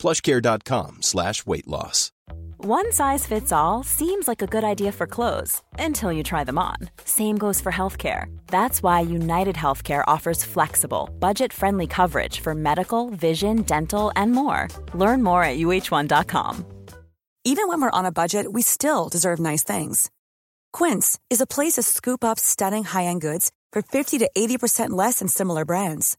plushcare.com slash weight loss. One size fits all seems like a good idea for clothes until you try them on. Same goes for healthcare. That's why United Healthcare offers flexible, budget friendly coverage for medical, vision, dental, and more. Learn more at uh1.com. Even when we're on a budget, we still deserve nice things. Quince is a place to scoop up stunning high end goods for 50 to 80% less than similar brands.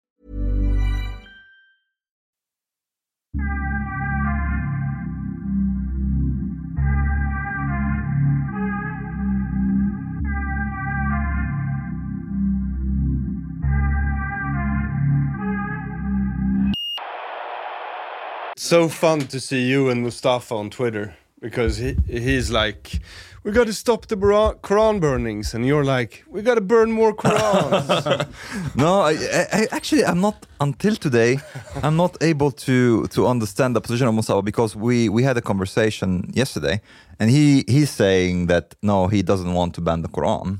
So fun to see you and Mustafa on Twitter because he he's like, we got to stop the Quran burnings, and you're like, we got to burn more Qurans. No, I, I, actually I'm not until today. I'm not able to to understand the position of Mustafa because we we had a conversation yesterday, and he he's saying that no, he doesn't want to ban the Quran.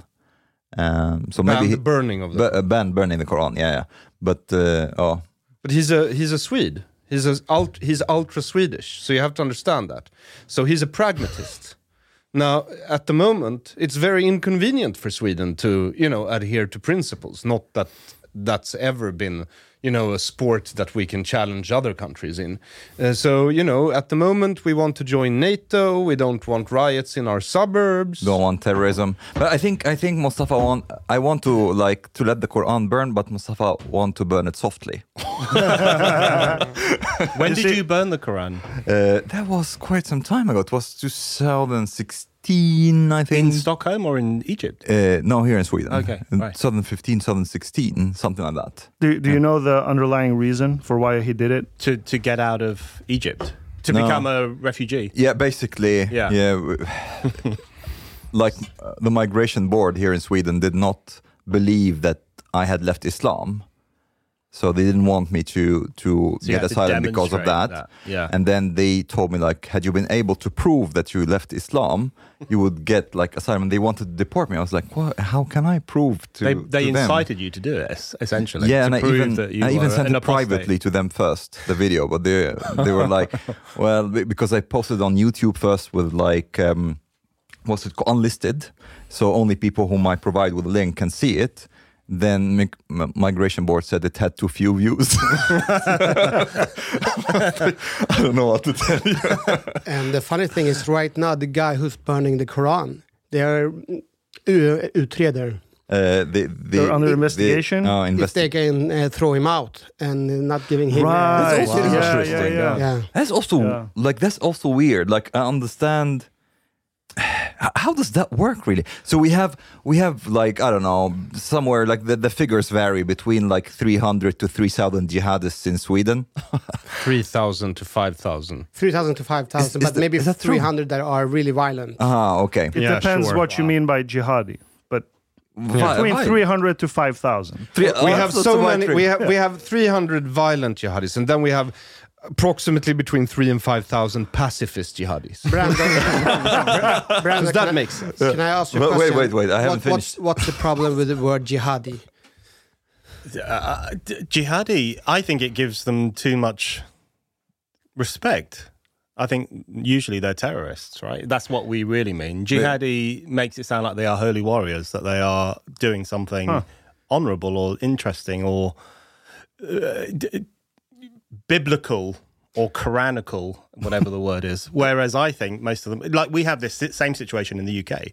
Um, so Ban maybe the he, burning of the. uh, ban burning the Quran. Yeah, yeah. But uh, oh, But he's a he's a Swede. He's a ult, he's ultra Swedish, so you have to understand that. So he's a pragmatist. Now, at the moment, it's very inconvenient for Sweden to you know adhere to principles. Not that that's ever been you know a sport that we can challenge other countries in. Uh, so you know, at the moment, we want to join NATO. We don't want riots in our suburbs. don't want terrorism. But I think I think Mustafa want I want to like to let the Quran burn, but Mustafa want to burn it softly. When did you burn the Quran? Uh, that was quite some time ago. It was 2016, I think. In Stockholm or in Egypt? Uh, no, here in Sweden. Okay, In right. 2015, 2016, something like that. Do, do you know the underlying reason for why he did it? To, to get out of Egypt? To No. become a refugee? Yeah, basically. Yeah. Yeah. like uh, the migration board here in Sweden did not believe that I had left Islam. So they didn't want me to to you get had to asylum because of that. that, yeah. And then they told me like, had you been able to prove that you left Islam, you would get like asylum. They wanted to deport me. I was like, well, how can I prove to They, they to them? incited you to do it, essentially. Yeah, to and I prove even that you I even sent it privately to them first, the video, but they they were like, well, because I posted on YouTube first with like, um, what's it called, unlisted, so only people whom I provide with a link can see it. Then mig- m- migration board said it had too few views. I don't know what to tell you. And the funny thing is, right now, the guy who's burning the Quran, they're u- utreder Uh, they, they, They're under they- investigation? oh, if they can uh, throw him out and not giving him. Right. That's also Yeah, yeah, interesting. yeah. Yeah. That's also Yeah. like that's also weird. Like I understand h- how does that work really? So we have we have like I don't know somewhere like the, the figures vary between like 300 to 3000 jihadists in Sweden. Three thousand to five thousand. 3,000 to 5,000, Is- is but that- maybe is that true? 300 that are really violent. Ah, okay. It Yeah, depends sure. what you mean by jihadi, but Fi- between fine. 300 to 5,000. Three- we oh, have that's so the right many. We have we have 300 violent jihadis, and then we have approximately between three and 5,000 pacifist jihadis. Brendan, Brendan Does that I- make sense? Can I ask you a Wait, wait, question? wait, wait, I haven't What- what's, what's the problem with the word jihadi? Uh, jihadi, I think it gives them too much respect. I think usually they're terrorists, right? That's what we really mean. Jihadi makes it sound like they are holy warriors, that they are doing something Huh. honorable or interesting or uh, d- biblical or Quranical, whatever the word is. Whereas I think most of them, like we have this same situation in the UK.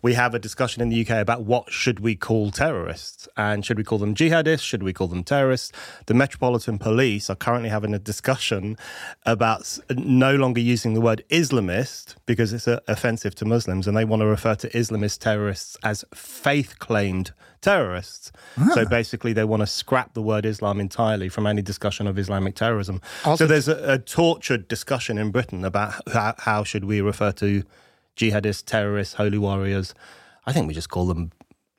We have a discussion in the UK about what should we call terrorists and should we call them jihadists? Should we call them terrorists? The Metropolitan Police are currently having a discussion about no longer using the word Islamist because it's uh, offensive to Muslims and they want to refer to Islamist terrorists as faith claimed terrorists. So basically, they want to scrap the word Islam entirely from any discussion of Islamic terrorism. Also- so there's a, a tortured discussion in Britain about how, how should we refer to jihadists, terrorists, holy warriors. I think we just call them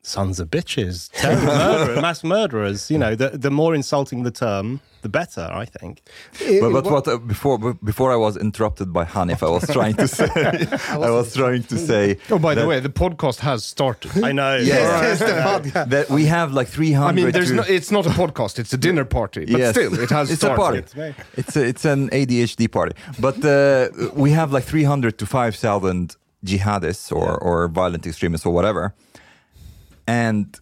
sons of bitches, terror, murderer, mass murderers. You know, the, the more insulting the term, the better, I think. But, but what uh, before before I was interrupted by Hanif, I was trying to say I was trying to say Oh, by the way, the podcast has started. I know. Yes. It's the podcast. that we have like 300 I mean, there's no, it's not a podcast; it's a dinner party. But Yes. still, it has it's started. a party. It's a, it's an ADHD party. But uh, we have like 300 to 5,000 jihadists or, or violent extremists or whatever. And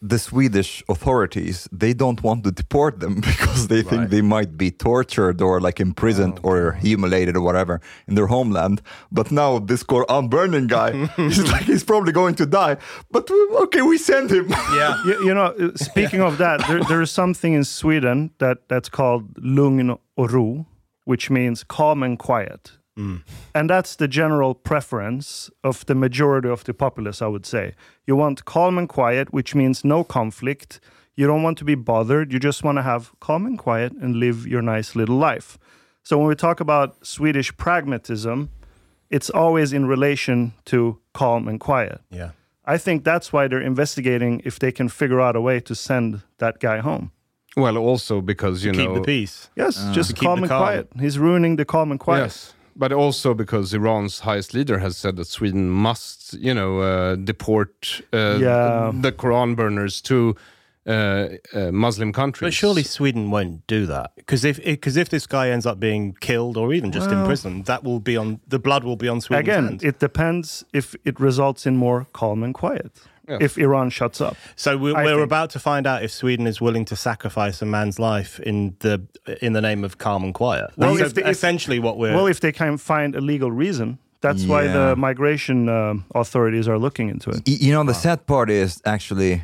the Swedish authorities, they don't want to deport them because they think they might be tortured or like imprisoned or humiliated or whatever in their homeland. But now this Quran burning guy, he's like, he's probably going to die. But okay, we send him. Yeah. You, you know, uh, speaking of that, there, there is something in Sweden that that's called lugn och ro, which means calm and quiet. Mm. And that's the general preference of the majority of the populace, I would say. You want calm and quiet, which means no conflict. You don't want to be bothered. You just want to have calm and quiet and live your nice little life. So when we talk about Swedish pragmatism, it's always in relation to calm and quiet. Yeah. I think that's why they're investigating if they can figure out a way to send that guy home. Well, also because you know, Keep the peace. Yes, ah. just calm and calm. quiet. He's ruining the calm and quiet. Yes, but also because Iran's highest leader has said that Sweden must, you know, uh, deport uh, Yeah. the Quran burners to uh, uh, Muslim countries. But surely Sweden won't do that because if because if this guy ends up being killed or even just Well- imprisoned, that will be on the blood will be on Sweden. Again, hands. it depends if it results in more calm and quiet. Yeah. If Iran shuts up. so we're, we're about to find out if Sweden is willing to sacrifice a man's life in the in the name of calm and quiet. Well, That's if they- if- essentially what we're. Well, if they can find a legal reason, that's why the migration um authorities are looking into it. You know, the sad part is actually,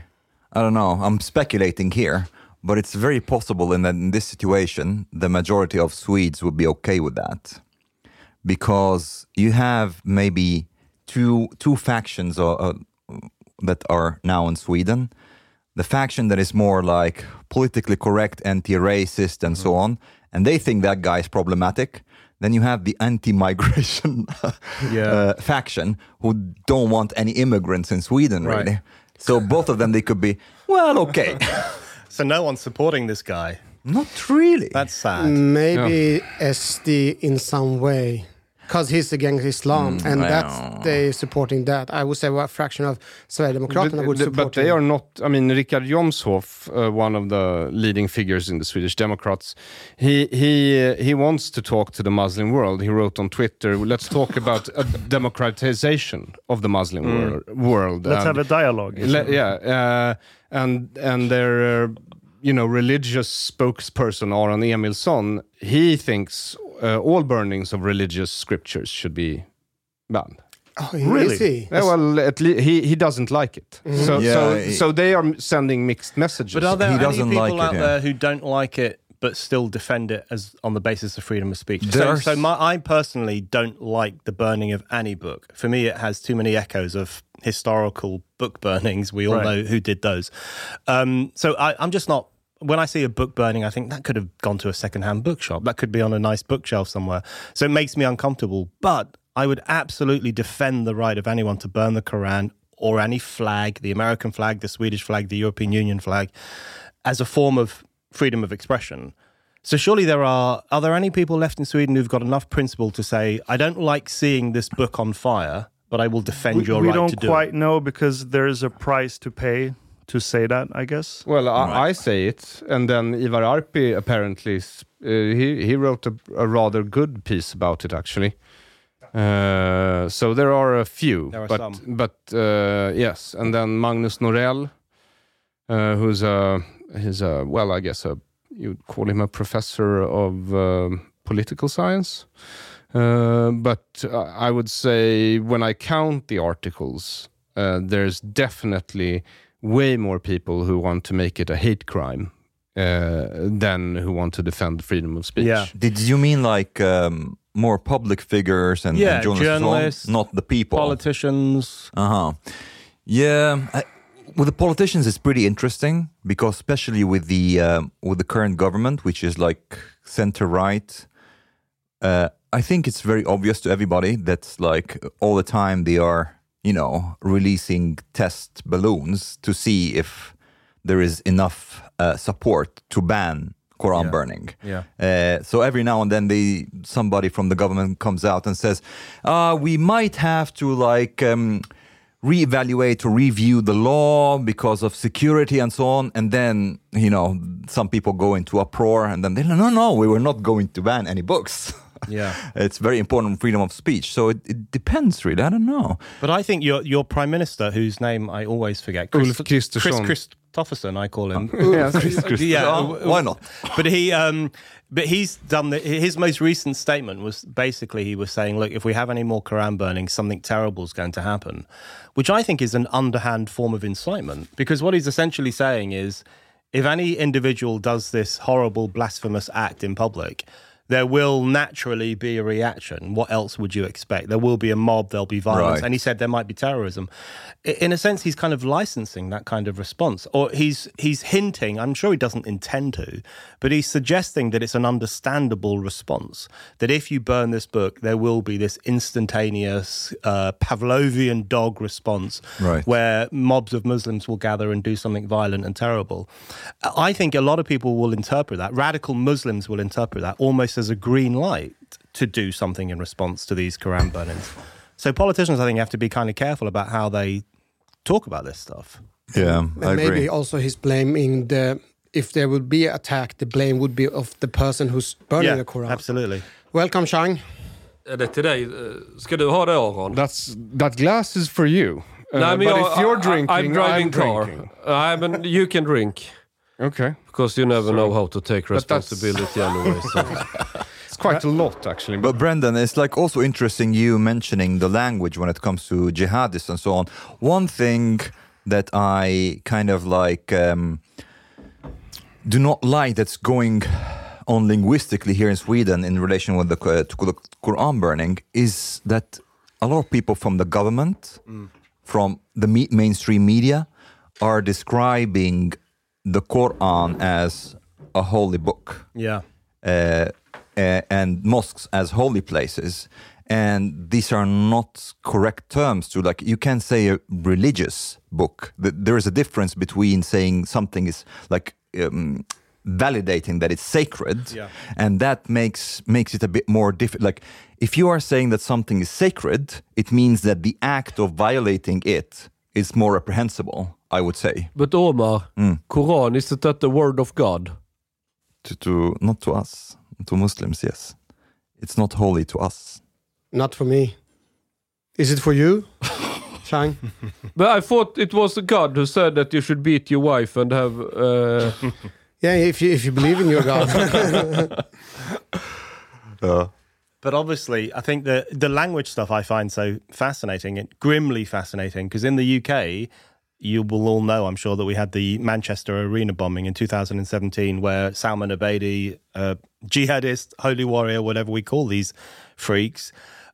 I don't know, I'm speculating here, but it's very possible in that in this situation, the majority of Swedes would be okay with that. Because you have maybe two, two factions uh, uh, that are now in Sweden. The faction that is more like politically correct, anti racist, and so on, and they think that guy is problematic. Then you have the anti-migration uh, faction who don't want any immigrants in Sweden, Right. really. So both of them, they could be well, okay, so no one's supporting this guy. not really. That's sad. Maybe SD in some way. Because he's against Islam, and I that's they supporting that. I would say a fraction of Sverigedemokraterna would but, support but they him. are not. I mean, Richard Jomshof, uh, one of the leading figures in the Swedish Democrats, he he uh, he wants to talk to the Muslim world. He wrote on Twitter, "Let's talk about a democratization of the Muslim wor- world." Let's And- have a dialogue. Le- yeah, uh, and and their uh, you know religious spokesperson Aron Emilsson, he thinks uh, all burnings of religious scriptures should be banned. Oh, Really? Is he? Yeah, well, at least he he doesn't like it. So Yeah, so he- so they are sending mixed messages. But are there He any people like it, out yeah. there who don't like it but still defend it as on the basis of freedom of speech? So, There's- so my, I personally don't like the burning of any book. For me, it has too many echoes of historical book burnings. We all Right. know who did those. Um, so I, I'm just not. When I see a book burning, I think that could have gone to a secondhand bookshop. That could be on a nice bookshelf somewhere. So it makes me uncomfortable. But I would absolutely defend the right of anyone to burn the Quran or any flag, the American flag, the Swedish flag, the European Union flag, as a form of freedom of expression. So surely there are are there any people left in Sweden who've got enough principle to say I don't like seeing this book on fire, but I will defend we, your we right don't to do quite know because there's a price to pay to say that, I guess. well, I, I say it, and then Ivar Arpi apparently uh, he he wrote a, a rather good piece about it actually. Uh, so there are a few, There are but some. but uh, yes, and then Magnus Norell, uh, who's a he's a well, I guess a you'd call him a professor of um political science. Uh, but I would say when I count the articles, uh, there's definitely way more people who want to make it a hate crime uh, than who want to defend freedom of speech. Yeah. Did you mean like um, more public figures and, Yeah, and journalists, and so journalists, not the people? Politicians. Uh huh. Yeah. I, with the politicians, it's pretty interesting because, especially with the um, with the current government, which is like center right, uh, I think it's very obvious to everybody that like all the time they are, you know, releasing test balloons to see if there is enough uh, support to ban Quran Yeah. burning. Yeah. Uh, so every now and then, they somebody from the government comes out and says, uh, "We might have to like um, reevaluate or review the law because of security and so on." And then you know, some people go into uproar, and then they no, no, no, we were not going to ban any books. Yeah. it's very important freedom of speech. So it, it depends, really. I don't know. But I think your your prime minister, whose name I always forget, Ulf Chris Kristersson. Chris Christopherson, I call him. Yeah, Chris Christopherson. yeah, Oh, why not? But he, um, but he's done the, his most recent statement was basically he was saying, look, if we have any more Quran burning, something terrible is going to happen, which I think is an underhand form of incitement because what he's essentially saying is, if any individual does this horrible blasphemous act in public. There will naturally be a reaction. What else would you expect? There will be a mob, there'll be violence. Right. And he said there might be terrorism. In a sense, he's kind of licensing that kind of response, or he's he's hinting. I'm sure he doesn't intend to, but he's suggesting that it's an understandable response. That if you burn this book, there will be this instantaneous uh, Pavlovian dog response, Right. where mobs of Muslims will gather and do something violent and terrible. I think a lot of people will interpret that. Radical Muslims will interpret that almost as a green light to do something in response to these Quran burnings. So politicians, I think, have to be kind of careful about how they talk about this stuff. Yeah, And I maybe agree. also he's blaming the if there would be an attack, the blame would be of the person who's burning the Quran. absolutely. Welcome, Chang. Är det till dig? Eh, Ska du ha det Aron? That's that glass is for you. Uh, Nej, men but jag- if you're drinking, I'm driving I'm car. drinking. Nej, men you can drink. Okay, Because you never know how to take responsibility anyway. So. it's quite a lot actually. But Brendan, it's like also interesting you mentioning the language when it comes to jihadists and so on. One thing that I kind of like um, do not like that's going on linguistically here in Sweden in relation with the, uh, to the Quran burning is that a lot of people from the government, from the me- mainstream media, are describing the Quran as a holy book Yeah. uh, and mosques as holy places. And these are not correct terms to like, you can say a religious book. There is a difference between saying something is like um, validating that it's sacred, Yeah. and that makes makes it a bit more difficult. Like, if you are saying that something is sacred, it means that the act of violating it is more reprehensible. I would say But Omar, Mm. Quran, isn't that the word of God? to, to not to us, to Muslims. Yes, it's not holy to us. Not for me. Is it for you, Chang? But I thought it was the God who said that you should beat your wife and have... Uh, yeah, if you if you believe in your God. But obviously, I think the the language stuff I find so fascinating, and grimly fascinating, because in the UK, you will all know, I'm sure, that we had the Manchester Arena bombing in 2017, where Salman Abedi, uh, jihadist, holy warrior, whatever we call these freaks,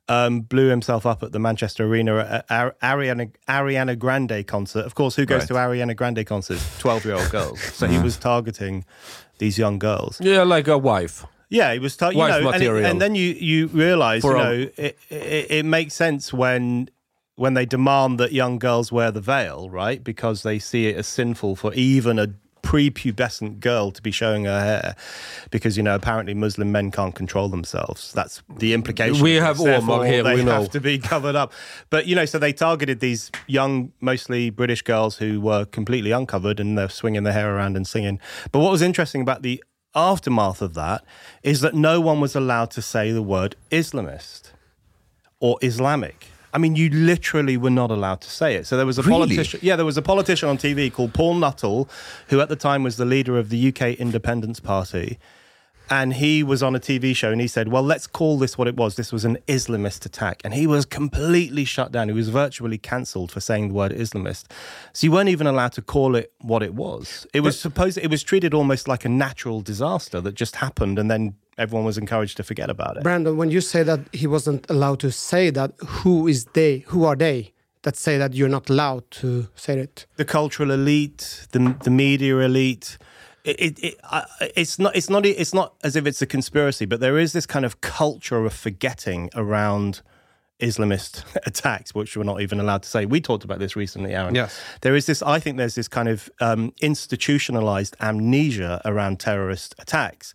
um, blew himself up at the Manchester Arena at Ariana Ariana Grande concert. Of course, who goes Right. to Ariana Grande concerts? 12 year old girls. So he was targeting these young girls. yeah, like a wife. Yeah, it was. T- you Wife know, and, it- material. and then you you realise, you For a- know, it, it it makes sense when when they demand that young girls wear the veil, right? Because they see it as sinful for even a prepubescent girl to be showing her hair, because you know apparently Muslim men can't control themselves. That's the implication. We have Therefore, here, They we know. have to be covered up. But you know, so they targeted these young, mostly British girls who were completely uncovered and they're swinging their hair around and singing. But what was interesting about the aftermath of that is that no one was allowed to say the word Islamist or Islamic. I mean, you literally were not allowed to say it. So there was a Really? politician. Yeah, there was a politician on TV called Paul Nuttall, who at the time was the leader of the UK Independence Party. And he was on a TV show and he said, Well, let's call this what it was. This was an Islamist attack. And he was completely shut down. He was virtually cancelled for saying the word Islamist. So you weren't even allowed to call it what it was. It was supposed, it was treated almost like a natural disaster that just happened and then everyone was encouraged to forget about it. Brendan, when you say that he wasn't allowed to say that, who is they? Who are they that say that you're not allowed to say it? the cultural elite, the the media elite. It, it, it, it's not it's not it's not as if it's a conspiracy, but there is this kind of culture of forgetting around Islamist attacks, which we're not even allowed to say. We talked about this recently, Aaron. Yes. There is this. I think there's this kind of um, institutionalized amnesia around terrorist attacks.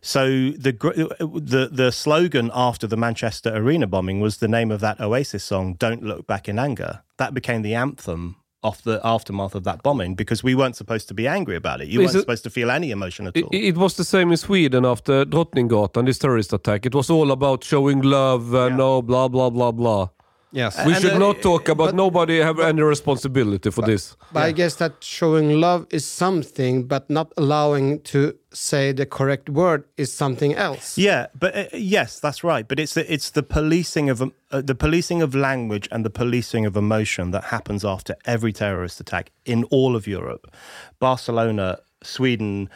So the the the slogan after the Manchester Arena bombing was the name of that Oasis song, "Don't Look Back in Anger." That became the anthem of the aftermath of that bombing because we weren't supposed to be angry about it. You Is weren't it- supposed to feel any emotion at all. it was the same in Sweden after Drottninggatan, this terrorist attack. It was all about showing love and oh, blah, blah, blah, blah. Yes. We And, should uh, not talk about but- nobody have any responsibility for this. But I guess that showing love is something, but not allowing to say the correct word is something else. Yeah, but uh, yes, that's right. But it's the, it's the policing of uh, the policing of language and the policing of emotion that happens after every terrorist attack in all of Europe, Barcelona, Sweden.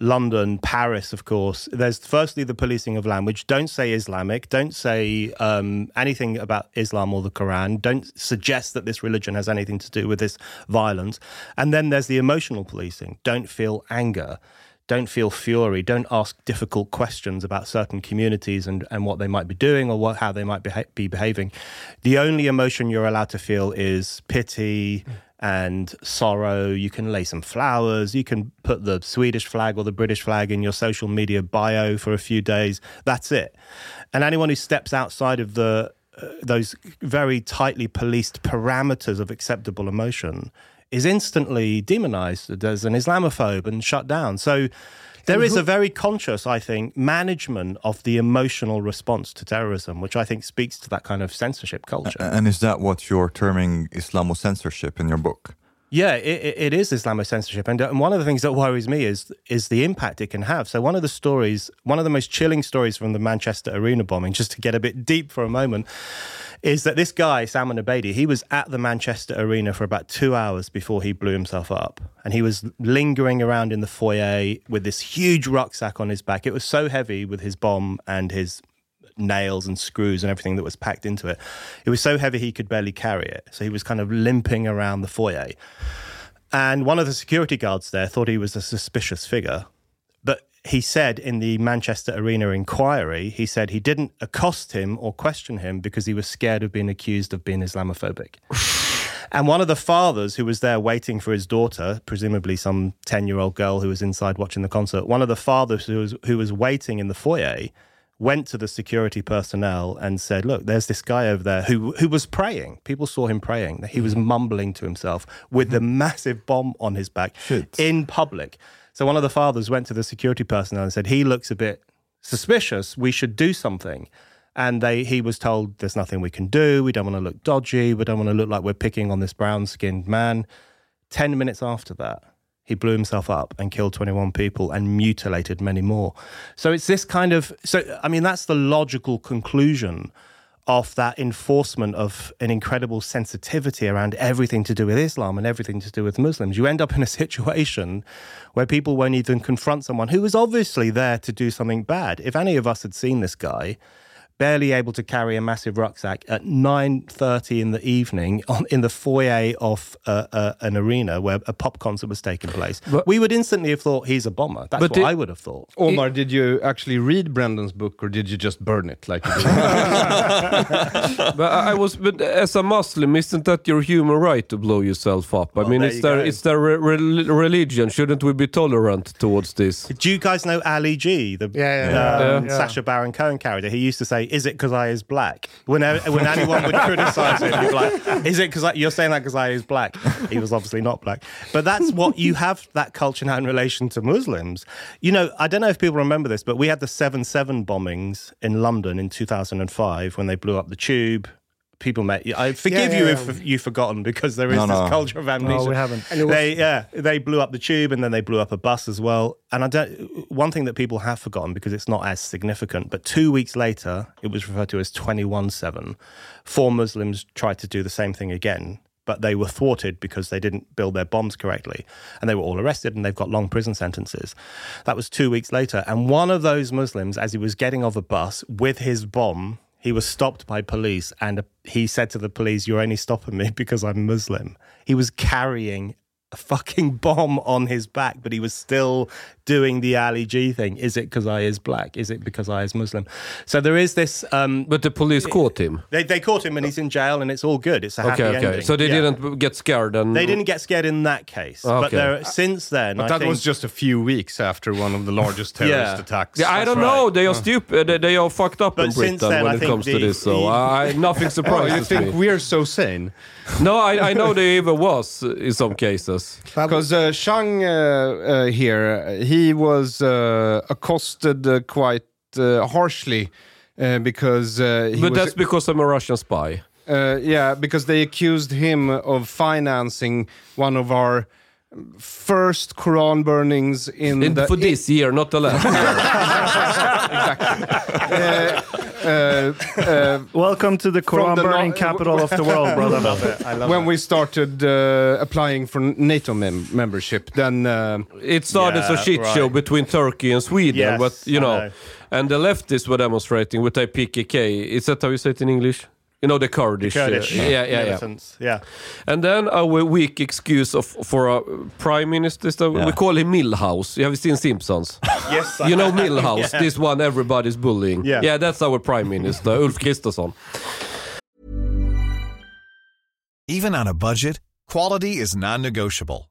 London, Paris, of course. There's firstly the policing of language. Don't say Islamic. Don't say um, anything about Islam or the Quran. Don't suggest that this religion has anything to do with this violence. And then there's the emotional policing. Don't feel anger don't feel fury, don't ask difficult questions about certain communities and, and what they might be doing or what, how they might beha- be behaving. The only emotion you're allowed to feel is pity and sorrow. You can lay some flowers, you can put the Swedish flag or the British flag in your social media bio for a few days. That's it. And anyone who steps outside of the uh, those very tightly policed parameters of acceptable emotion is instantly demonized as an Islamophobe and shut down. So there is a very conscious, I think, management of the emotional response to terrorism, which I think speaks to that kind of censorship culture. And is that what you're terming Islamo-censorship in your book? Yeah, it, it- it is Islamo censorship, and uh, and one of the things that worries me is is the impact it can have. So one of the stories, one of the most chilling stories from the Manchester Arena bombing, just to get a bit deep for a moment, is that this guy Salman Abedi, he was at the Manchester Arena for about two hours before he blew himself up, and he was lingering around in the foyer with this huge rucksack on his back. It was so heavy with his bomb and his nails and screws and everything that was packed into it. It was so heavy he could barely carry it. So he was kind of limping around the foyer. And one of the security guards there thought he was a suspicious figure. He said in the Manchester Arena inquiry, he said he didn't accost him or question him because he was scared of being accused of being Islamophobic. And one of the fathers who was there waiting for his daughter, presumably some 10 year old girl who was inside watching the concert, one of the fathers who was, who was waiting in the foyer went to the security personnel and said, Look, there's this guy over there who, who was praying. People saw him praying. He was hmm. mumbling to himself with the hmm. massive bomb on his back in public. So one of the fathers went to the security personnel and said, He looks a bit suspicious. We should do something. And they, he was told, There's nothing we can do. We don't want to look dodgy. We don't want to look like we're picking on this brown skinned man. 10 minutes after that, he blew himself up and killed 21 people and mutilated many more. So it's this kind of, so I mean, that's the logical conclusion of that enforcement of an incredible sensitivity around everything to do with Islam and everything to do with Muslims. You end up in a situation where people won't even confront someone who was obviously there to do something bad. If any of us had seen this guy, barely able to carry a massive rucksack at 9.30 in the evening on, in the foyer of uh, uh, an arena where a pop concert was taking place, But- we would instantly have thought he's a bomber. That's But what the- I would have thought. Omar, did you actually read Brendan's book or did you just burn it like? But I I was, but as a Muslim, isn't that your human right to blow yourself up? I mean, there it's you their, go. it's their re- re- religion. Shouldn't we be tolerant towards this? Do you guys know Ali G, the Yeah, yeah, um, yeah. Sacha Baron Cohen character? He used to say, "Is it because I is black?" When when anyone would criticize him, he'd be like, "Is it because you're saying that because I is black?" He was obviously not black, but that's what you have that culture now in relation to Muslims. You know, I don't know if people remember this, but we had the seven seven bombings in London in 2005 when they blew up the Tube. People met. you. I forgive Yeah, you yeah, if you've forgotten because there is No, this no. culture of amnesia. No, we haven't. Was- They yeah, they blew up the tube and then they blew up a bus as well. And I don't. One thing that people have forgotten because it's not as significant, but two weeks later, it was referred to as twenty one seven. Four Muslims tried to do the same thing again. But they were thwarted because they didn't build their bombs correctly. And they were all arrested and they've got long prison sentences. That was two weeks later. And one of those Muslims, as he was getting off a bus with his bomb, he was stopped by police and he said to the police, You're only stopping me because I'm Muslim. He was carrying a fucking bomb on his back, but he was still doing the Ali G thing. Is it because I is black? Is it because I is Muslim? So there is this. Um, But the police caught him. they, they caught him and he's in jail and it's all good. It's a happy Okay, okay. ending. So they Yeah. didn't get scared and They didn't get scared in that case. But there, since then, But I that think, was just a few weeks after one of the largest terrorist Yeah. attacks. Yeah, I don't right. know. They are stupid. They, they are fucked up But in Britain then, when I it think comes to the- this. So the- I, nothing Oh, surprises you think me. we're so sane? No, I, I know they even was in some cases. Because uh, Chang uh, uh, here, uh, he was uh, accosted uh, quite uh, harshly uh, because uh, he But was, that's because I'm a Russian spy. uh, yeah, because they accused him of financing one of our first Quran burnings in, In, the for this year, not the last. uh, uh, Welcome to the Quran the burning no- capital of the world, brother. I love when that. we started uh, applying for NATO mem- membership. Then uh, it started as a Yeah, shit show between Turkey and Sweden, Yes, but you know, know. and the leftists were demonstrating with their PKK. Is that how you say it in English? You know the Kurdish, uh, Kurdish yeah, yeah, yeah. militants. Yeah. And then our weak excuse of for a prime minister, is that we call him Milhouse. You have seen Simpsons? Yes. You know Milhouse, Yeah. this one everybody's bullying. Yeah. yeah, that's our prime minister, Ulf Kristersson. Even on a budget, quality is non-negotiable.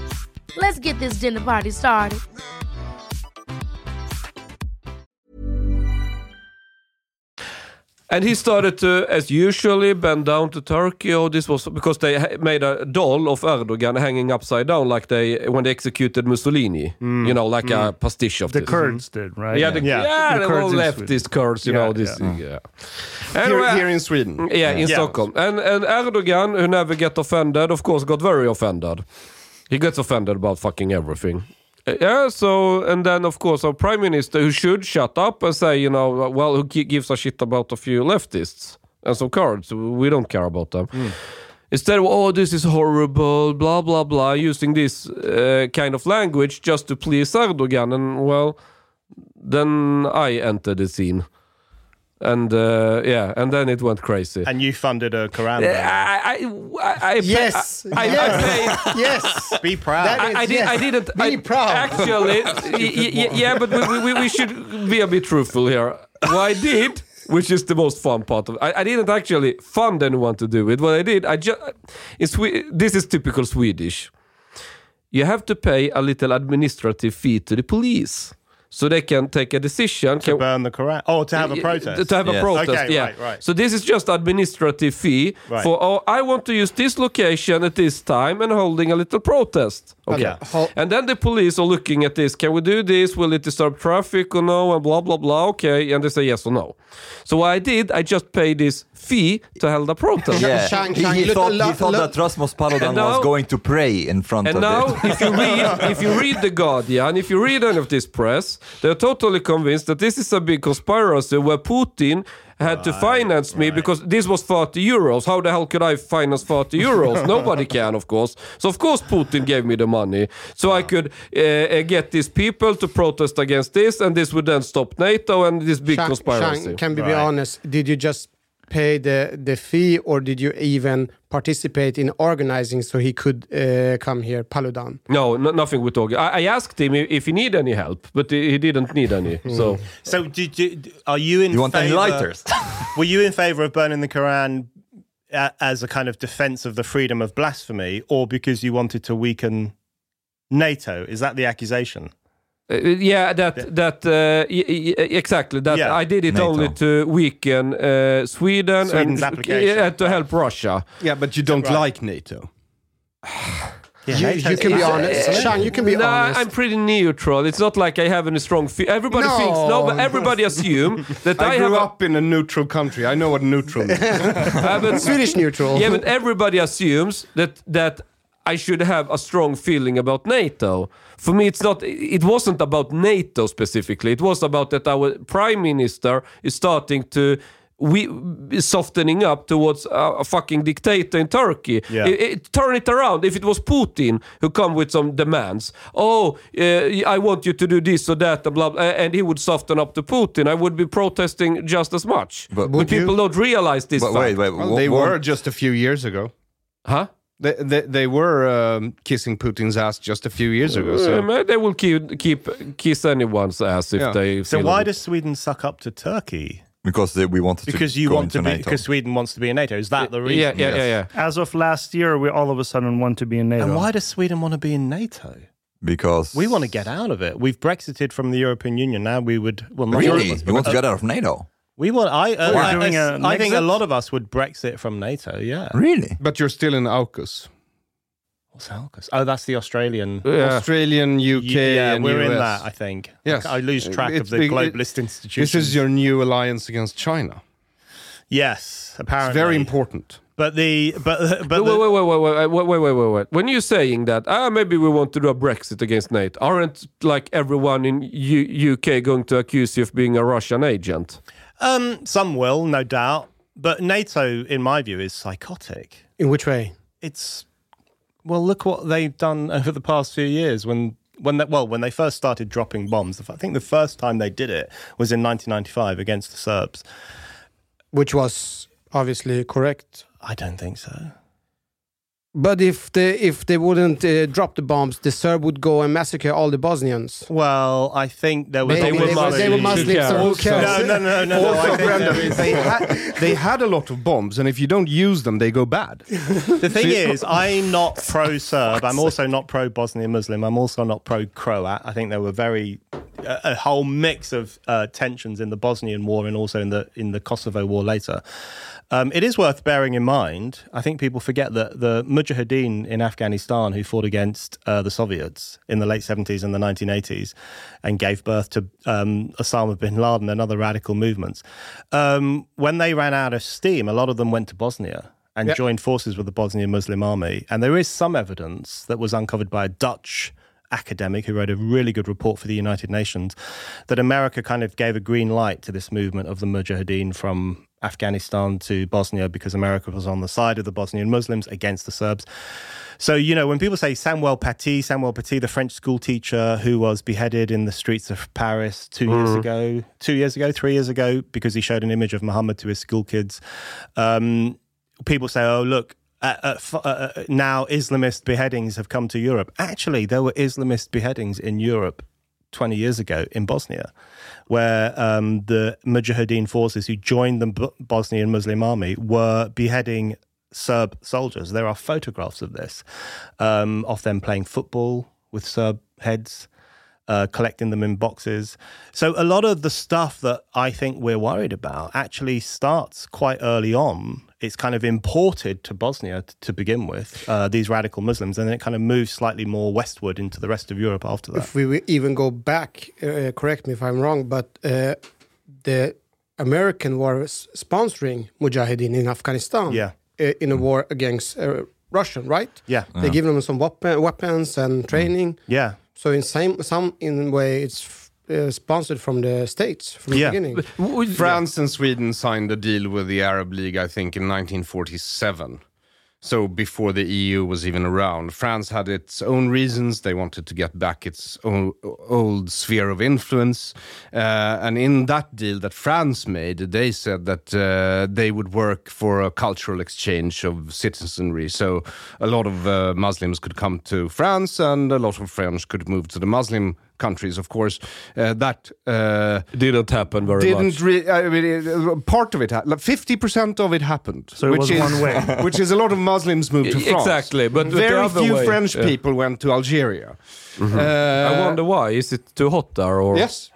Let's get this dinner party started. And he started to, as usually, bend down to Turkey. Oh, this was because they made a doll of Erdogan hanging upside down, like they when they executed Mussolini. Mm. You know, like a mm. pastiche of The this. Kurds did, right? Yeah, the, Yeah. yeah, The the Kurds all in leftist Kurds, you Yeah, know this. yeah. Yeah. here, Anyway, here in Sweden. yeah, in Yeah. Stockholm, and and Erdogan, who never get offended, of course, got very offended. He gets offended about fucking everything. Uh, Yeah, so and then of course our prime minister, who should shut up and say, you know, well, who gives a shit about a few leftists and some Kurds? We don't care about them. Instead of oh, this is horrible, blah blah blah, using this uh, kind of language just to please Erdogan, and well, then I enter the scene, and uh, yeah, and then it went crazy. And you funded a Quran. I. I, I, I, Yes, I, I, yes. I paid. yes. Be proud. That I, I, did, Yes. I didn't. Be I, proud. Actually, y- y- y- yeah, but we, we, we should be a bit truthful here. What I did, which is the most fun part of I, I didn't actually fund anyone to do it. What I did, I just. In Swe- this is typical Swedish. You have to pay a little administrative fee to the police. So they can take a decision. to can, burn the Quran. Oh, to have a Y- protest. To have a protest, Okay, yeah. right, right. So this is just administrative fee Right. for. Oh, I want to use this location at this time and holding a little protest. Okay. Yeah. Hol- And then the police are looking at this. Can we do this? Will it disturb traffic or no? And blah blah blah. Okay, and they say yes or no. So what I did, I just paid this fee to hold a protest. Yeah, Chang- he, Chang, he look- thought, he look- thought that Rasmus Paludan now- was going to pray in front And of now, it. if you read, if you read the Guardian, if you read any of this press, they're totally convinced that this is a big conspiracy where Putin had to finance me because this was 30 euros. How the hell could I finance 30 euros? Nobody can, of course. So of course Putin gave me the money so I could uh, uh, get these people to protest against this, and this would then stop NATO and this big Chang- conspiracy. Chang, can we be Right. honest? Did you just pay the the fee, or did you even participate in organizing so he could uh, come here, Paludan? No, no, nothing with talking. I, I asked him if, if he need any help, but he, he didn't need any. So So, did you, are you in? You want any favour- lighters? Were you in favour of burning the Quran as a kind of defence of the freedom of blasphemy, or because you wanted to weaken NATO? Is that the accusation? Uh, yeah, that that uh, y- y- exactly that Yeah. I did it NATO. only to weaken uh, Sweden Sweden's and application. yeah, to help Russia. Yeah, but you don't Right. like NATO. Yeah, You, you can be is- honest, Chang. You can be no, honest. I'm pretty neutral. It's not like I have any strong. Fe- everybody No. thinks no, but everybody assume that I, I, have grew a- up in a neutral country. I know what neutral means. Uh, but- Swedish neutral. yeah, but everybody assumes that that I should have a strong feeling about NATO. For me, it's not. It wasn't about NATO specifically. It was about that our prime minister is starting to. We softening up towards a, a fucking dictator in Turkey. Yeah. It- it- turn it around. If it was Putin who come with some demands, oh, uh, I want you to do this or that, and blah, blah, and he would soften up to Putin, I would be protesting just as much. But But, would people don't realize this. But fact. wait, wait. Well, they were just a few years ago. huh? They, they, they were um, kissing Putin's ass just a few years ago. So. man, they will keep, keep kiss anyone's ass if Yeah. they. So feel why it. does Sweden suck up to Turkey? because they, we wanted Because to you go want to be NATO. because Sweden wants to be in NATO. Is that the reason? Yeah, yeah, yeah, yeah. As of last year, we all of a sudden want to be in NATO. And why does Sweden want to be in NATO? because We want to get out of it. We've Brexited from the European Union. Now we would. Well, not Really, us, you but- want to get out of NATO? We want. I. Uh, I, doing I- an I think a exit? lot of us would Brexit from NATO. Yeah. Really? But you're still in AUKUS. What's AUKUS? Oh, that's the Australian. Yeah. Australian, UK, yeah, and we're US. in that. I think. Yes. I lose track It's of the big- globalist institutions. This is your new alliance against China. Yes, apparently. It's very important. But the but but Wait, the, wait, wait, wait, wait, wait, wait, wait, wait, wait. When you're saying that, ah, maybe we want to do a Brexit against NATO, aren't like everyone in U- UK going to accuse you of being a Russian agent? Um, some will, no doubt. But NATO, in my view, is psychotic. In which way? It's well, look what they've done over the past few years. When when they, well, when they first started dropping bombs, I think the first time they did it was in 1995 against the Serbs. Which was obviously correct. I don't think so. But if they if they wouldn't uh, drop the bombs, the Serb would go and massacre all the Bosnians. Well, I think there was. Maybe were they, were, they were Muslims. Muslims, so who cares? No, no, no, no. no I Also, think Brenda, there is- they had, they had a lot of bombs, and if you don't use them, they go bad. The thing is, I'm not pro Serb. I'm also not pro Bosnian Muslim. I'm also not pro Croat. I think there were very a, a whole mix of uh, tensions in the Bosnian War and also in the in the Kosovo War later. Um, it is worth bearing in mind. I think people forget that the Mujahideen in Afghanistan, who fought against uh, the Soviets in the late 70s and the 1980s, and gave birth to um, Osama bin Laden and other radical movements, um, when they ran out of steam, a lot of them went to Bosnia and Yeah. joined forces with the Bosnian Muslim army. And there is some evidence that was uncovered by a Dutch academic who wrote a really good report for the United Nations that America kind of gave a green light to this movement of the Mujahideen from Afghanistan to Bosnia because America was on the side of the Bosnian Muslims against the Serbs. So, you know, when people say Samuel Paty, Samuel Paty, the French school teacher who was beheaded in the streets of Paris two years ago, two years ago, three years ago, because he showed an image of Muhammad to his school kids. Um, people say, oh, look, uh, uh, uh, uh, now Islamist beheadings have come to Europe. Actually, there were Islamist beheadings in Europe 20 years ago in Bosnia, where um, the Mujahideen forces who joined the B- Bosnian Muslim army were beheading Serb soldiers. There are photographs of this, um, of them playing football with Serb heads. Uh, collecting them in boxes. So, a lot of the stuff that I think we're worried about actually starts quite early on. It's kind of imported to Bosnia t- to begin with, uh, these radical Muslims, and then it kind of moves slightly more westward into the rest of Europe after that. If we even go back, uh, correct me if I'm wrong, but uh, the American was sponsoring Mujahideen in Afghanistan. Yeah. uh, in a war against uh, Russian, right? Yeah. They give them some weapon, weapons and training. Yeah. So in same some in way, it's uh, sponsored from the states from Yeah. the beginning. France and Sweden signed a deal with the Arab League, I think, in 1947. So before the EU was even around, France had its own reasons. They wanted to get back its own old sphere of influence, uh, and in that deal that France made, they said that uh, they would work for a cultural exchange of citizenry. So a lot of uh, Muslims could come to France, and a lot of French could move to the Muslim countries. Of course, uh, that uh, Didn't happen very didn't much. re- I mean, part of it, ha- fifty percent of it happened. So it which was is, one way. which is a lot of Muslims moved to France. exactly, but very few way, French yeah. people went to Algeria. I Uh, wonder why. Is it too hot there? Or Yes.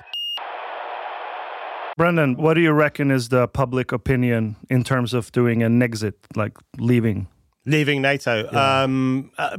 Brendan, what do you reckon is the public opinion in terms of doing an exit, like leaving? Leaving NATO, um, uh,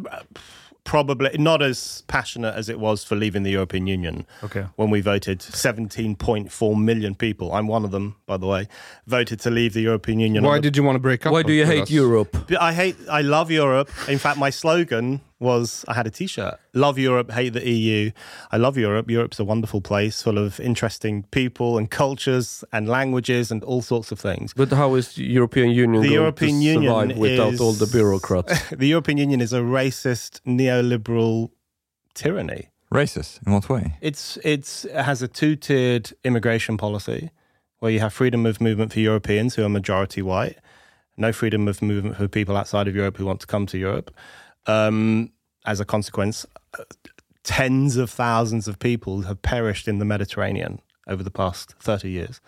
probably not as passionate as it was for leaving the European Union. Okay. When we voted, 17.4 million people, I'm one of them, by the way, voted to leave the European Union. Why did you want to break up? Why do you hate us? Europe? I hate, I love Europe. In fact, my slogan was I had a T-shirt: "Love Europe, hate the EU." I love Europe. Europe's a wonderful place, full of interesting people and cultures and languages and all sorts of things. But how is the European Union The going European to Union survive without is- all the bureaucrats? the European Union is a racist, neoliberal tyranny. Racist in what way? It's it's it has a two-tiered immigration policy where you have freedom of movement for Europeans who are majority white, no freedom of movement for people outside of Europe who want to come to Europe. Um, as a consequence, uh, tens of thousands of people have perished in the Mediterranean over the past 30 years.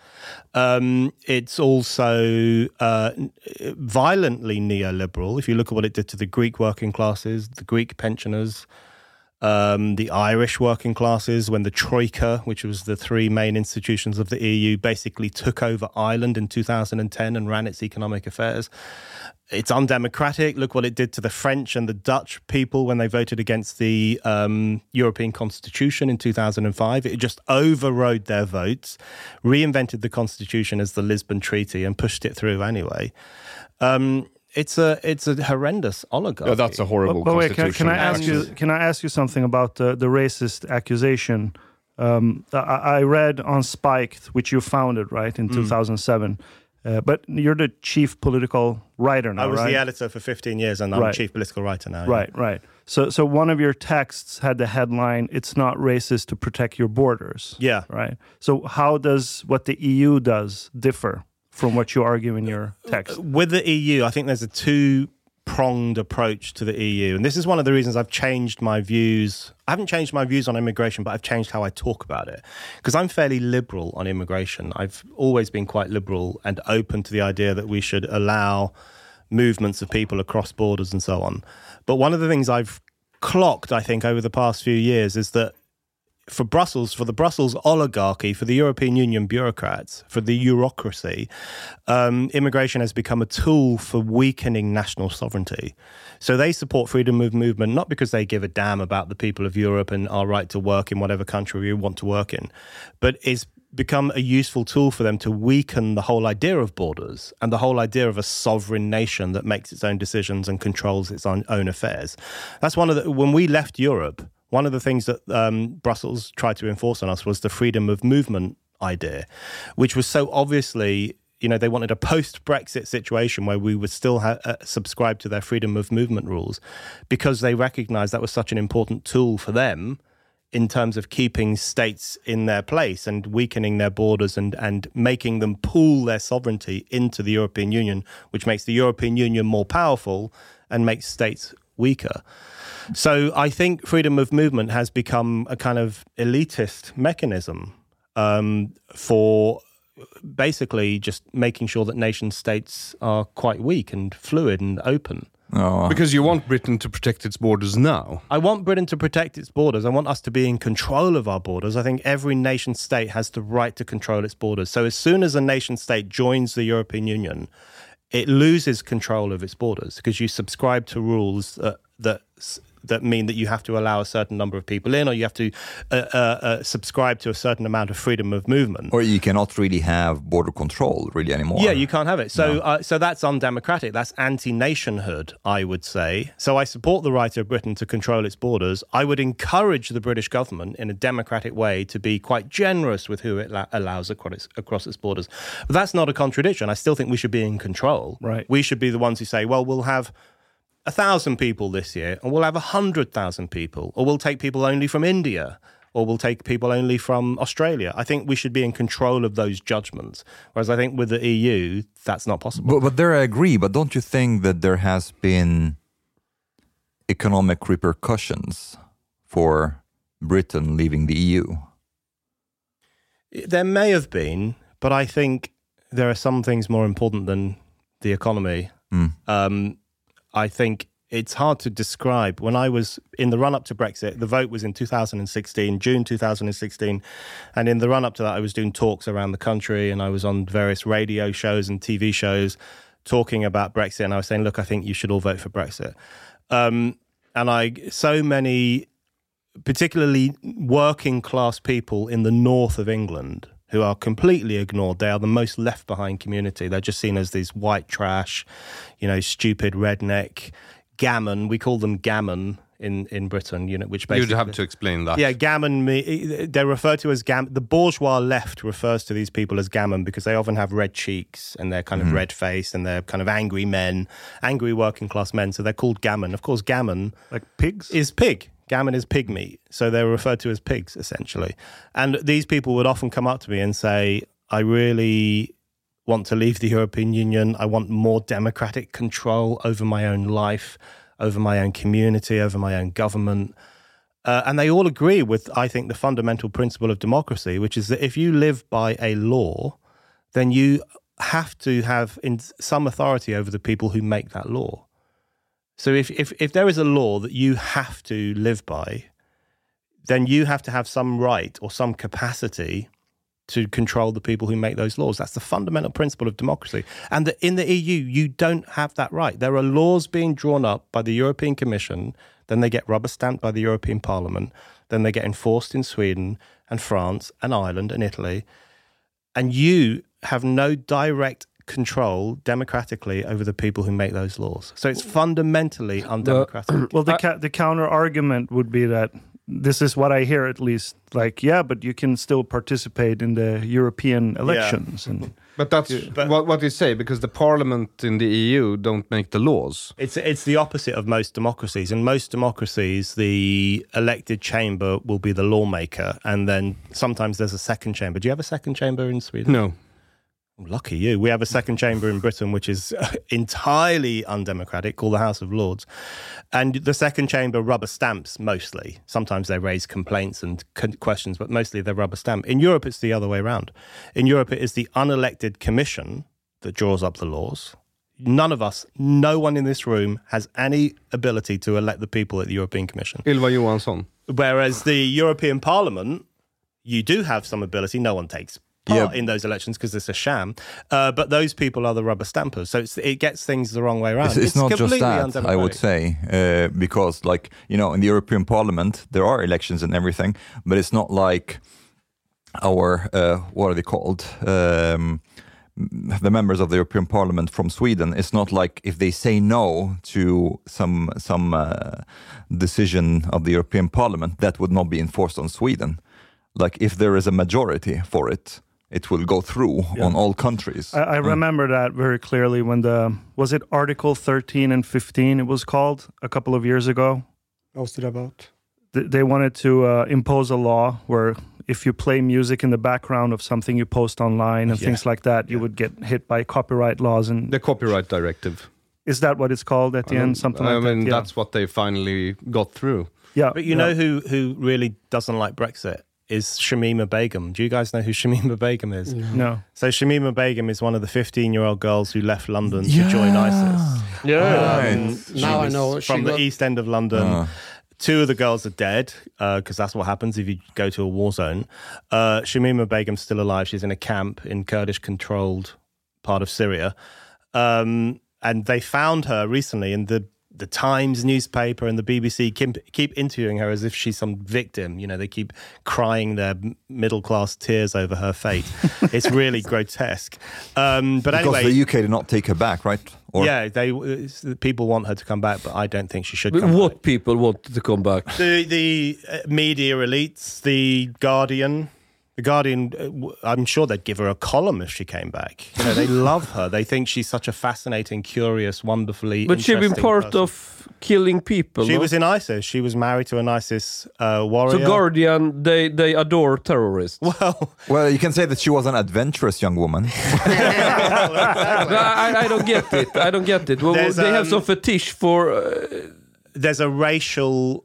Um, it's also uh, violently neoliberal. If you look at what it did to the Greek working classes, the Greek pensioners, um, the Irish working classes when the Troika, which was the three main institutions of the EU, basically took over Ireland in 2010 and ran its economic affairs. It's undemocratic. Look what it did to the French and the Dutch people when they voted against the um, European Constitution in 2005. It just overrode their votes, reinvented the Constitution as the Lisbon Treaty, and pushed it through anyway. Um, it's a it's a horrendous oligarchy. Yeah, that's a horrible But, but wait, can, can I ask you? Can I ask you something about the, the racist accusation? Um, I, I read on Spiked, which you founded, right, Mm. in 2007. Uh, but you're the chief political writer now, I was right? the editor for 15 years, and I'm Right. chief political writer now. yeah. Right, right. So, so one of your texts had the headline, "It's not racist to protect your borders." Yeah. Right. So, how does what the EU does differ from what you argue in your uh, text? With the EU, I think there's a two pronged approach to the EU. And this is one of the reasons I've changed my views. I haven't changed my views on immigration, but I've changed how I talk about it. Because I'm fairly liberal on immigration. I've always been quite liberal and open to the idea that we should allow movements of people across borders and so on. But one of the things I've clocked, I think, over the past few years is that for Brussels, for the Brussels oligarchy, for the European Union bureaucrats, for the bureaucracy, um, immigration has become a tool for weakening national sovereignty. So they support freedom of movement not because they give a damn about the people of Europe and our right to work in whatever country we want to work in, but it's become a useful tool for them to weaken the whole idea of borders and the whole idea of a sovereign nation that makes its own decisions and controls its own, own affairs. That's one of the when we left Europe one of the things that um, Brussels tried to enforce on us was the freedom of movement idea, which was so obviously, you know, they wanted a post Brexit situation where we would still ha- uh, subscribe to their freedom of movement rules because they recognized that was such an important tool for them in terms of keeping states in their place and weakening their borders and, and making them pool their sovereignty into the European Union, which makes the European Union more powerful and makes states weaker. So I think freedom of movement has become a kind of elitist mechanism um, for basically just making sure that nation states are quite weak and fluid and open. No, uh, Because you want Britain to protect its borders now. I want Britain to protect its borders. I want us to be in control of our borders. I think every nation state has the right to control its borders. So as soon as a nation state joins the European Union, it loses control of its borders because you subscribe to rules that, that s- that mean that you have to allow a certain number of people in, or you have to uh, uh, uh, subscribe to a certain amount of freedom of movement. Or you cannot really have border control really anymore. Yeah, you can't have it. So, uh, so that's undemocratic. That's anti-nationhood, I would say. So, I support the right of Britain to control its borders. I would encourage the British government, in a democratic way, to be quite generous with who it la- allows across its, across its borders. But that's not a contradiction. I still think we should be in control. Right. We should be the ones who say, well, we'll have a thousand people this year, and we'll have a hundred thousand people, or we'll take people only from India, or we'll take people only from Australia. I think we should be in control of those judgments. Whereas I think with the EU, that's not possible. But, but there I agree. But don't you think that there has been economic repercussions for Britain leaving the EU? There may have been, but I think there are some things more important than the economy. Mm. Um, I think it's hard to describe. When I was in the run up to Brexit, the vote was in 2016, June 2016. And in the run up to that, I was doing talks around the country and I was on various radio shows and TV shows talking about Brexit. And I was saying, look, I think you should all vote for Brexit. Um, and I, so many, particularly working class people in the north of England, who are completely ignored. They are the most left behind community. They're just seen as these white trash, you know, stupid redneck gammon. We call them gammon in, in Britain, you know, which basically You'd have to explain that. yeah, gammon. Me, eh, eh, they're referred to as gam. The bourgeois left refers to these people as gammon because they often have red cheeks and they're kind of mm-hmm. red faced and they're kind of angry men, angry working class men. So they're called gammon. Of course, gammon Like pigs? is pig. Gammon is pig meat. So they were referred to as pigs, essentially. And these people would often come up to me and say, I really want to leave the European Union. I want more democratic control over my own life, over my own community, over my own government. Uh, and they all agree with, I think, the fundamental principle of democracy, which is that if you live by a law, then you have to have in some authority over the people who make that law. So if, if, if there is a law that you have to live by, then you have to have some right or some capacity to control the people who make those laws. That's the fundamental principle of democracy. And that in the EU, you don't have that right. There are laws being drawn up by the European Commission, then they get rubber stamped by the European Parliament, then they get enforced in Sweden and France and Ireland and Italy. And you have no direct control democratically over the people who make those laws. So it's fundamentally undemocratic. Well, the ca- the counter argument would be that this is what I hear at least. Like, yeah, but you can still participate in the European elections, and But that's what, what you say, because the parliament in the EU don't make the laws. It's it's the opposite of most democracies. In most democracies, the elected chamber will be the lawmaker, and then sometimes there's a second chamber. Do you have a second chamber in Sweden? No. Lucky you. We have a second chamber in Britain, which is entirely undemocratic, called the House of Lords. And the second chamber rubber stamps mostly. Sometimes they raise complaints and questions, but mostly they rubber stamp. In Europe, it's the other way around. In Europe, it is the unelected commission that draws up the laws. None of us, no one in this room has any ability to elect the people at the European Commission. Ylva Johansson. Whereas the European Parliament, you do have some ability. No one takes part Yeah. in those elections because it's a sham. Uh, but those people are the rubber stampers. So it's, it gets things the wrong way around. It's, it's not just completely that, I would say, uh, because, like, you know, in the European Parliament, there are elections and everything, but it's not like our, uh, what are they called? Um, the members of the European Parliament from Sweden. It's not like if they say no to some some uh, decision of the European Parliament, that would not be enforced on Sweden. Like if there is a majority for it, it will go through on all countries. I, I remember that very clearly when the was it Article 13 and 15 it was called a couple of years ago. What's it about? Th- They wanted to uh, impose a law where if you play music in the background of something you post online and things like that, you would get hit by copyright laws. And The copyright directive. is that what it's called at the end? Something I like mean, that. Yeah. that's what they finally got through. yeah. But you know who, who really doesn't like Brexit? Is Shamima Begum. Do you guys know who Shamima Begum is? no. So Shamima Begum is one of the 15 year old girls who left London to join ISIS. Yeah. Um, she Now I was know. She From the got- east end of London. Ah. Two of the girls are dead because that's what happens if you go to a war zone. Uh, Shamima Begum's still alive. She's in a camp in Kurdish controlled part of Syria. Um, and they found her recently, and the the Times newspaper and the BBC keep, keep interviewing her as if she's some victim. You know, they keep crying their middle class tears over her fate. it's really grotesque. Um, but because anyway, the UK did not take her back, right? Or yeah, they people want her to come back, but I don't think she should. Come what back. people want to come back? The the uh, media elites, the Guardian. The Guardian, uh, w- I'm sure they'd give her a column if she came back. You know, they love her. They think she's such a fascinating, curious, wonderfully. But she'd been part person. of killing people. She no? was in ISIS. She was married to an ISIS uh, warrior. So Guardian, they they adore terrorists. Well, well, you can say that she was an adventurous young woman. I, I don't get it. I don't get it. Well, There's, they have um, some fetish for. Uh, there's a racial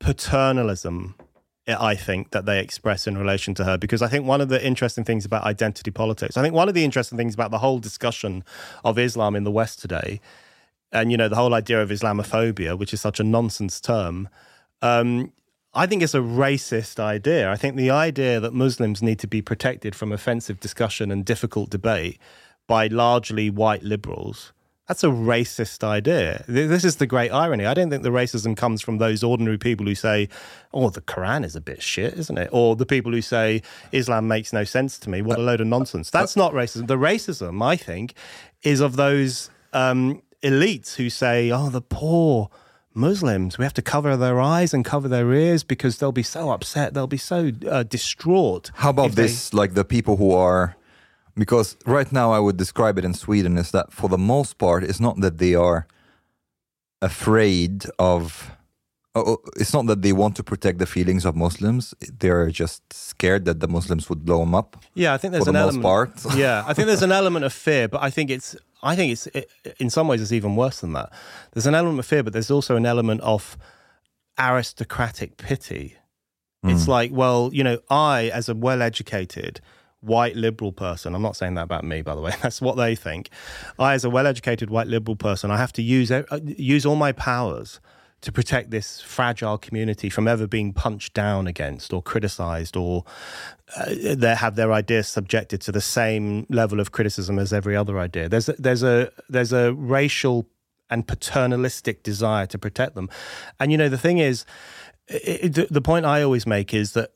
paternalism, I think, that they express in relation to her. Because I think one of the interesting things about identity politics, I think one of the interesting things about the whole discussion of Islam in the West today, and you know the whole idea of Islamophobia, which is such a nonsense term. Um, I think it's a racist idea. I think the idea that Muslims need to be protected from offensive discussion and difficult debate by largely white liberals. That's a racist idea. This is the great irony. I don't think the racism comes from those ordinary people who say, oh, the Quran is a bit shit, isn't it? Or the people who say, Islam makes no sense to me. What a load of nonsense. That's not racism. The racism, I think, is of those um, elites who say, oh, the poor Muslims, we have to cover their eyes and cover their ears because they'll be so upset. They'll be so uh, distraught. How about if they- this? Like the people who are, because right now I would describe it in Sweden is that for the most part, it's not that they are afraid of. oh, oh, It's not that they want to protect the feelings of Muslims. They're just scared that the Muslims would blow them up. Yeah, I think there's an the element. part. yeah, I think there's an element of fear, but I think it's. I think it's. It, in some ways, it's even worse than that. There's an element of fear, but there's also an element of aristocratic pity. It's hmm. like, well, you know, I, as a well-educated white liberal person, I'm not saying that about me, by the way. That's what they think. I, as a well-educated white liberal person, I have to use uh, use all my powers to protect this fragile community from ever being punched down against or criticized or uh, they have their ideas subjected to the same level of criticism as every other idea. There's a, there's a there's a racial and paternalistic desire to protect them, and you know the thing is, it, the, the point I always make is that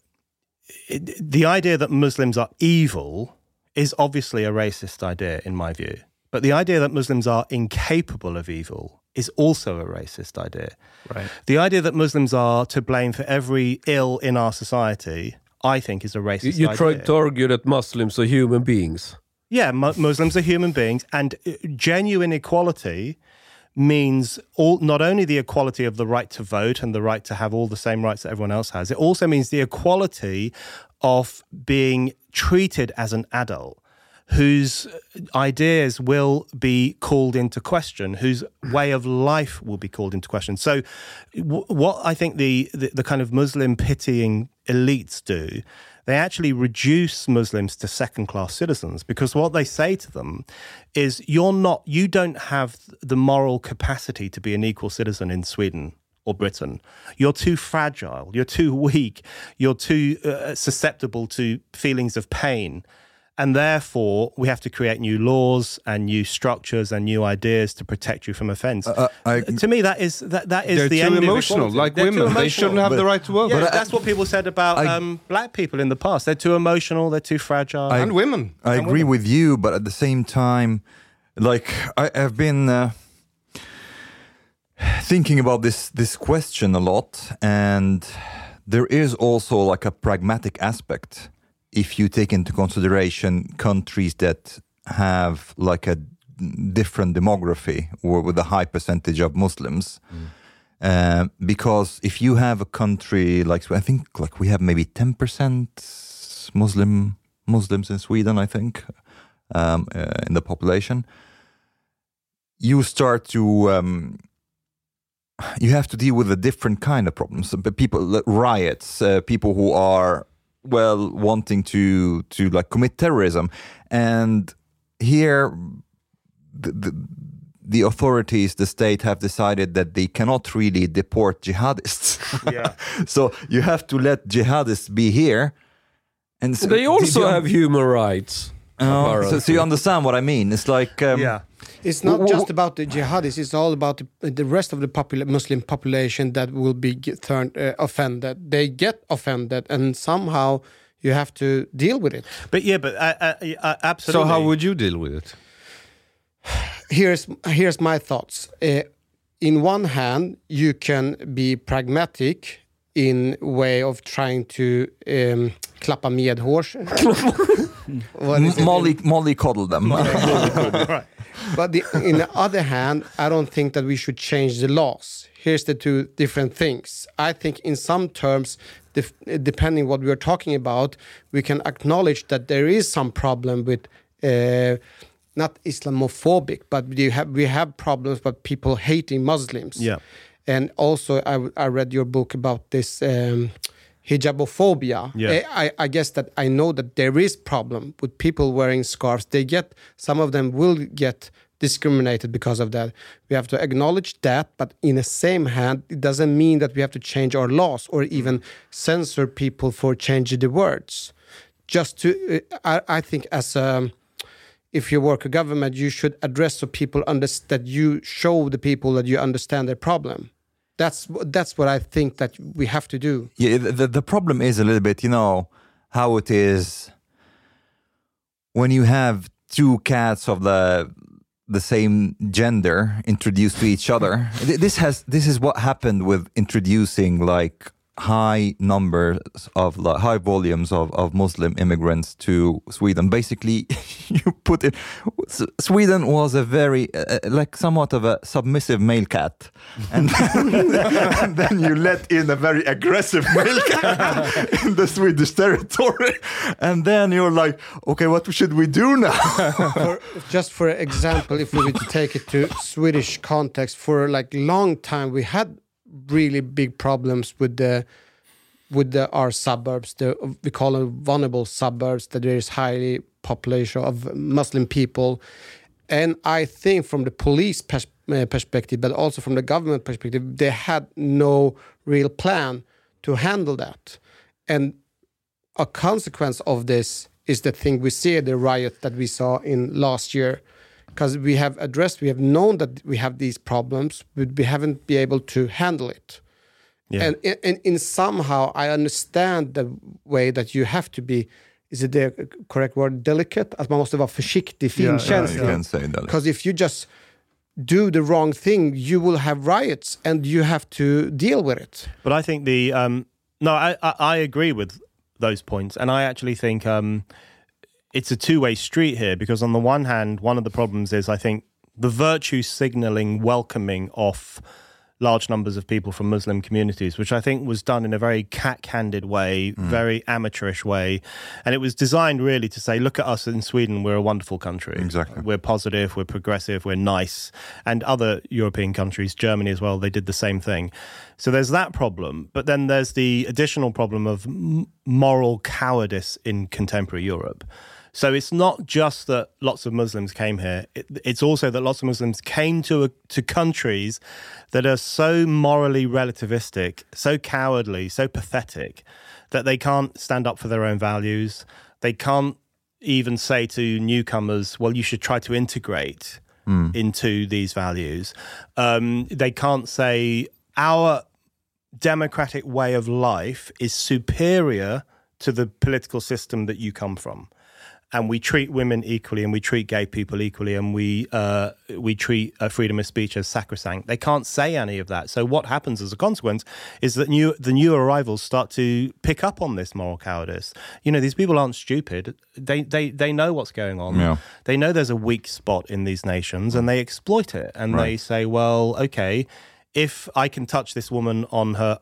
it, the idea that Muslims are evil is obviously a racist idea in my view, but the idea that Muslims are incapable of evil is also a racist idea. Right. The idea that Muslims are to blame for every ill in our society, I think, is a racist you you tried to argue that Muslims are human beings. Yeah, mu- Muslims are human beings, and uh, genuine equality means all not only the equality of the right to vote and the right to have all the same rights that everyone else has. It also means the equality of being treated as an adult whose ideas will be called into question, whose way of life will be called into question. So, w- what I think the, the, the kind of Muslim pitying elites do, they actually reduce Muslims to second class citizens because what they say to them is, you're not, you don't have the moral capacity to be an equal citizen in Sweden or Britain. You're too fragile, you're too weak, you're too uh, susceptible to feelings of pain. And therefore, we have to create new laws and new structures and new ideas to protect you from offence. Uh, I- to me, that is that, that is the too end of emotional, equality. like They're too women. They shouldn't have the right to work. Yeah, But I- that's what people said about I- um, black people in the past. They're too emotional. They're too fragile. and women. I agree with you, but at the same time, like I have been uh, thinking about this this question a lot, and there is also like a pragmatic aspect if you take into consideration countries that have like a different demography or with a high percentage of Muslims. Uh, because if you have a country like I think like we have maybe ten percent Muslim Muslims in Sweden, I think, um, uh, in the population, you start to um, you have to deal with a different kind of problems. But people riots, uh, people who are well wanting to to like commit terrorism, and here the, the the authorities, the state, have decided that they cannot really deport jihadists. Yeah. so you have to let jihadists be here. And so They also the- have human rights. Oh, so, so you understand what I mean? It's like um, Yeah. It's not W- w- just about the jihadists. It's all about the, the rest of the popula- Muslim population that will be turned uh, offended. They get offended, and somehow you have to deal with it. But yeah, but uh, uh, uh, So how would you deal with it? Here's here's my thoughts. Uh, in one hand, you can be pragmatic in way of trying to um, klappa medhårs. What is? Molly Molly coddle them. But the, in the other hand, I don't think that we should change the laws. Here's the two different things. I think, in some terms, def- depending what we are talking about, we can acknowledge that there is some problem with uh, not Islamophobic, but we have we have problems with people hating Muslims. Yeah. and also I, I read your book about this. Um, hijabophobia. Yeah. Eh, I, I guess that i know that there is problem with people wearing scarves. They get some of them will get discriminated because of that. We have to acknowledge that but in the same hand it doesn't mean that we have to change our laws or even censor people for changing the words. Just to uh, I, I think as a if you work a government you should address the people understand that you show the people that you understand their problem that's that's what i think that we have to do Yeah, the, the- problem is a little bit, you know, how it is when you have two cats of the the same gender introduced to each other. This has this is what happened with introducing like high numbers of high volumes of, of Muslim immigrants to Sweden. Basically, you put it. Sweden was a very uh, uh, like somewhat of a submissive male cat, and and then you let in a very aggressive male cat in the Swedish territory, and then you're like, okay, what should we do now? for, just for example, if we were to take it to Swedish context, for like long time we had really big problems with the with the our suburbs. The we call them vulnerable suburbs. That there is highly population of Muslim people, and I think from the police pers- uh, perspective, but also from the government perspective, they had no real plan to handle that, and a consequence of this is the thing we see the riot that we saw in last year because we have addressed we have known that we have these problems but we haven't been able to handle it. Yeah. and, and, and in somehow i understand the way that you have to be is it the correct word delicate? Att man måste vara försiktig Ja, ja, finkänslig you can say that. because if you just do the wrong thing you will have riots and you have to deal with it. But I think the um, no, I, I I agree with those points, and I actually think um, it's a two way street here because on the one hand, one of the problems is I think the virtue signaling welcoming of large numbers of people from Muslim communities, which I think was done in a very cack-handed way, mm. very amateurish way, and it was designed really to say, look at us in Sweden, we're a wonderful country. Exactly. We're positive, we're progressive, we're nice. And other European countries, Germany as well, they did the same thing. So there's that problem. But then there's the additional problem of moral cowardice in contemporary Europe. So it's not just that lots of Muslims came here. It, it's also that lots of Muslims came to a, to countries that are so morally relativistic, so cowardly, so pathetic that they can't stand up for their own values. They can't even say to newcomers, "Well, you should try to integrate into these values." Um, they can't say our democratic way of life is superior to the political system that you come from and we treat women equally and we treat gay people equally and we uh, we treat uh, freedom of speech as sacrosanct. They can't say any of that. So what happens as a consequence is that new the new arrivals start to pick up on this moral cowardice. You know these people aren't stupid. They they they know what's going on. Yeah. they know there's a weak spot in these nations and they exploit it and they say well okay if i can touch this woman on her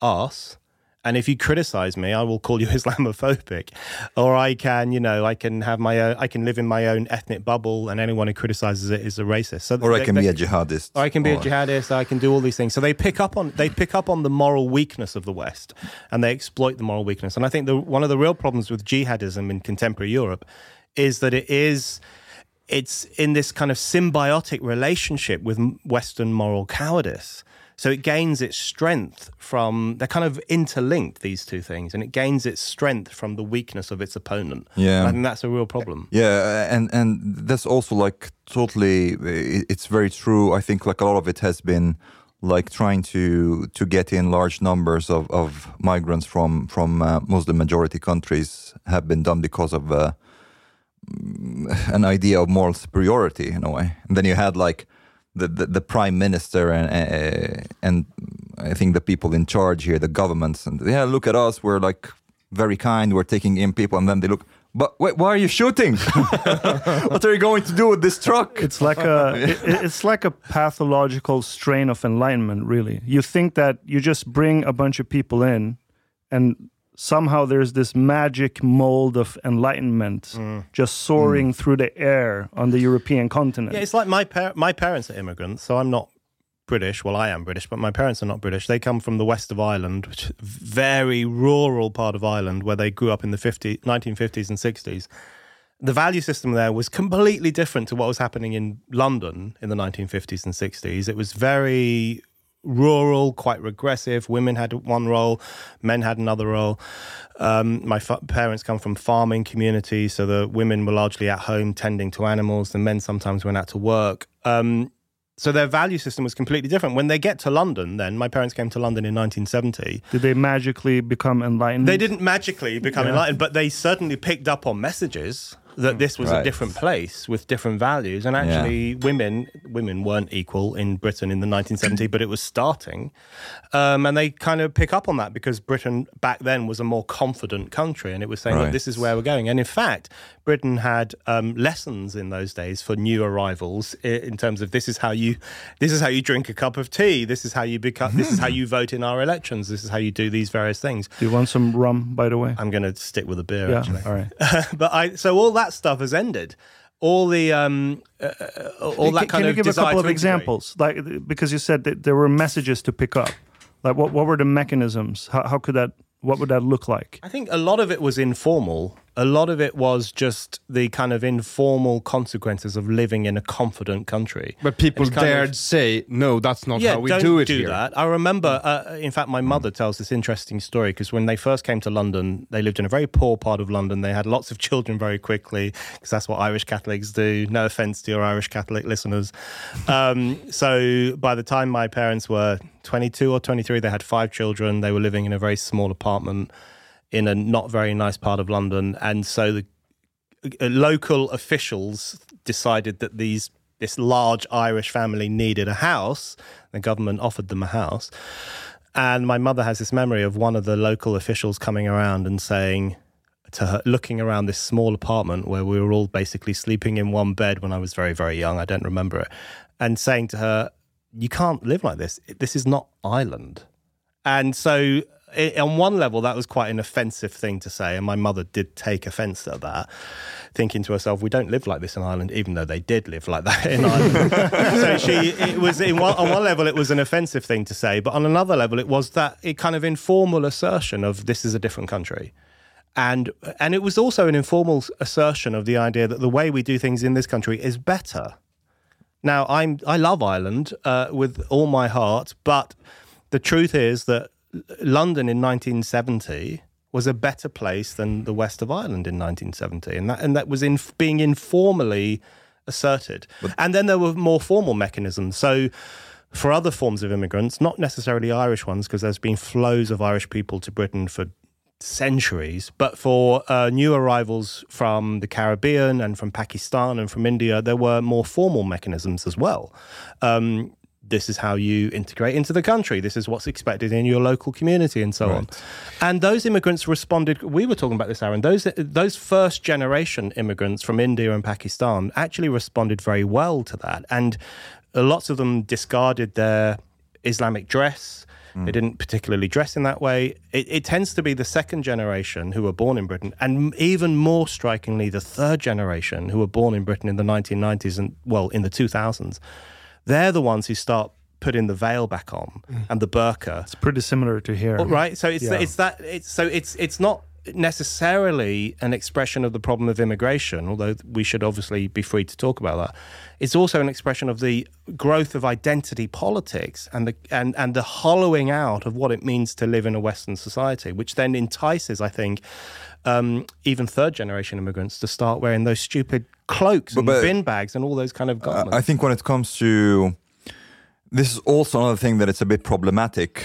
arse and if you criticize me, I will call you Islamophobic, or I can, you know, I can have my own, I can live in my own ethnic bubble, and anyone who criticizes it is a racist. So Or I can they- be a jihadist. or I can be a jihadist. I can do all these things. So they pick up on they pick up on the moral weakness of the West, and they exploit the moral weakness. And I think the, one of the real problems with jihadism in contemporary Europe is that it is it's in this kind of symbiotic relationship with Western moral cowardice. So it gains its strength from they're kind of interlinked these two things, and it gains its strength from the weakness of its opponent. Yeah. And I think that's a real problem. Yeah, and and that's also like totally. It's very true. I think like a lot of it has been like trying to to get in large numbers of, of migrants from from uh, Muslim majority countries have been done because of uh, mm, an idea of moral superiority in a way. And then you had like the the, the prime minister and uh, and I think the people in charge here, the governments, and yeah, look at us, we're like very kind, we're taking in people, and then they look. But wait, why are you shooting? what are you going to do with this truck? It's like a it, it's like a pathological strain of enlightenment. Really, you think that you just bring a bunch of people in, and somehow there's this magic mold of enlightenment mm. just soaring mm. through the air on the European continent. Yeah, it's like my par- my parents are immigrants, so I'm not British. Well, I am British, but my parents are not British. They come from the west of Ireland, which is a very rural part of Ireland where they grew up in the 50, 1950s and 60s. The value system there was completely different to what was happening in London in the 1950s and 60s. It was very rural, quite regressive. Women had one role, men had another role. Um, my fa- parents come from farming communities, so the women were largely at home tending to animals. The men sometimes went out to work. Um, so their value system was completely different. When they get to London, then my parents came to London in 1970. Did they magically become enlightened? They didn't magically become enlightened, but they certainly picked up on messages that this was a different place with different values. And actually, women women weren't equal in Britain in the 1970s, but it was starting. Um, and they kind of pick up on that because Britain back then was a more confident country, and it was saying, "Look, this is where we're going." And in fact, Britain had um, lessons in those days for new arrivals in terms of this is how you this is how you drink a cup of tea, this is how you become, this is how you vote in our elections, this is how you do these various things. Do you want some rum, by the way? I'm going to stick with a beer. yeah. Actually. All right. but I so all that stuff has ended. All the um, uh, uh, all that can, kind can you give a couple of examples? Like because you said that there were messages to pick up. Like what, what were the mechanisms? How, how could that what would that look like? I think a lot of it was informal. A lot of it was just the kind of informal consequences of living in a confident country. But people dared of- say, no, that's not yeah, how we don't do it do here. that. I remember, uh, in fact, my mother tells this interesting story because when they first came to London, they lived in a very poor part of London. They had lots of children very quickly because that's what Irish Catholics do. No offense to your Irish Catholic listeners. Um, so by the time my parents were 22 or 23, they had five children. They were living in a very small apartment in a not very nice part of London, and so the uh, local officials decided that these this large Irish family needed a house. The government offered them a house, and my mother has this memory of one of the local officials coming around and saying to her, looking around this small apartment where we were all basically sleeping in one bed when I was very very young. I don't remember it, and saying to her, "You can't live like this. This is not Ireland." And so, on one level, that was quite an offensive thing to say. And my mother did take offense at that, thinking to herself, we don't live like this in Ireland, even though they did live like that in Ireland. so she, it was, in one, on one level, it was an offensive thing to say. But on another level, it was that it kind of informal assertion of this is a different country. And, and it was also an informal assertion of the idea that the way we do things in this country is better. Now, I'm I love Ireland uh, with all my heart, but the truth is that London in 1970 was a better place than the west of Ireland in 1970, and that and that was in being informally asserted. and then there were more formal mechanisms. So. For other forms of immigrants, not necessarily Irish ones, because there's been flows of Irish people to Britain for centuries. But for uh, new arrivals from the Caribbean and from Pakistan and from India, there were more formal mechanisms as well. Um, this is how you integrate into the country. This is what's expected in your local community, and so on. And those immigrants responded. We were talking about this, Aaron. Those those first generation immigrants from India and Pakistan actually responded very well to that, and lots of them discarded their Islamic dress. They mm. didn't particularly dress in that way. It, it tends to be the second generation who were born in Britain, and even more strikingly, the third generation who were born in Britain in the 1990s and, well, in the 2000s. They're the ones who start putting the veil back on mm. and the burqa. it's pretty similar to here oh, Right. So it's Yeah. it's that it's so it's it's not necessarily an expression of the problem of immigration, although we should obviously be free to talk about that. It's also an expression of the growth of identity politics and the and, and the hollowing out of what it means to live in a Western society, which then entices, I think, um, even third generation immigrants to start wearing those stupid cloaks and but- bin bags and all those kind of garments. I think when it comes to this is also another thing that it's a bit problematic.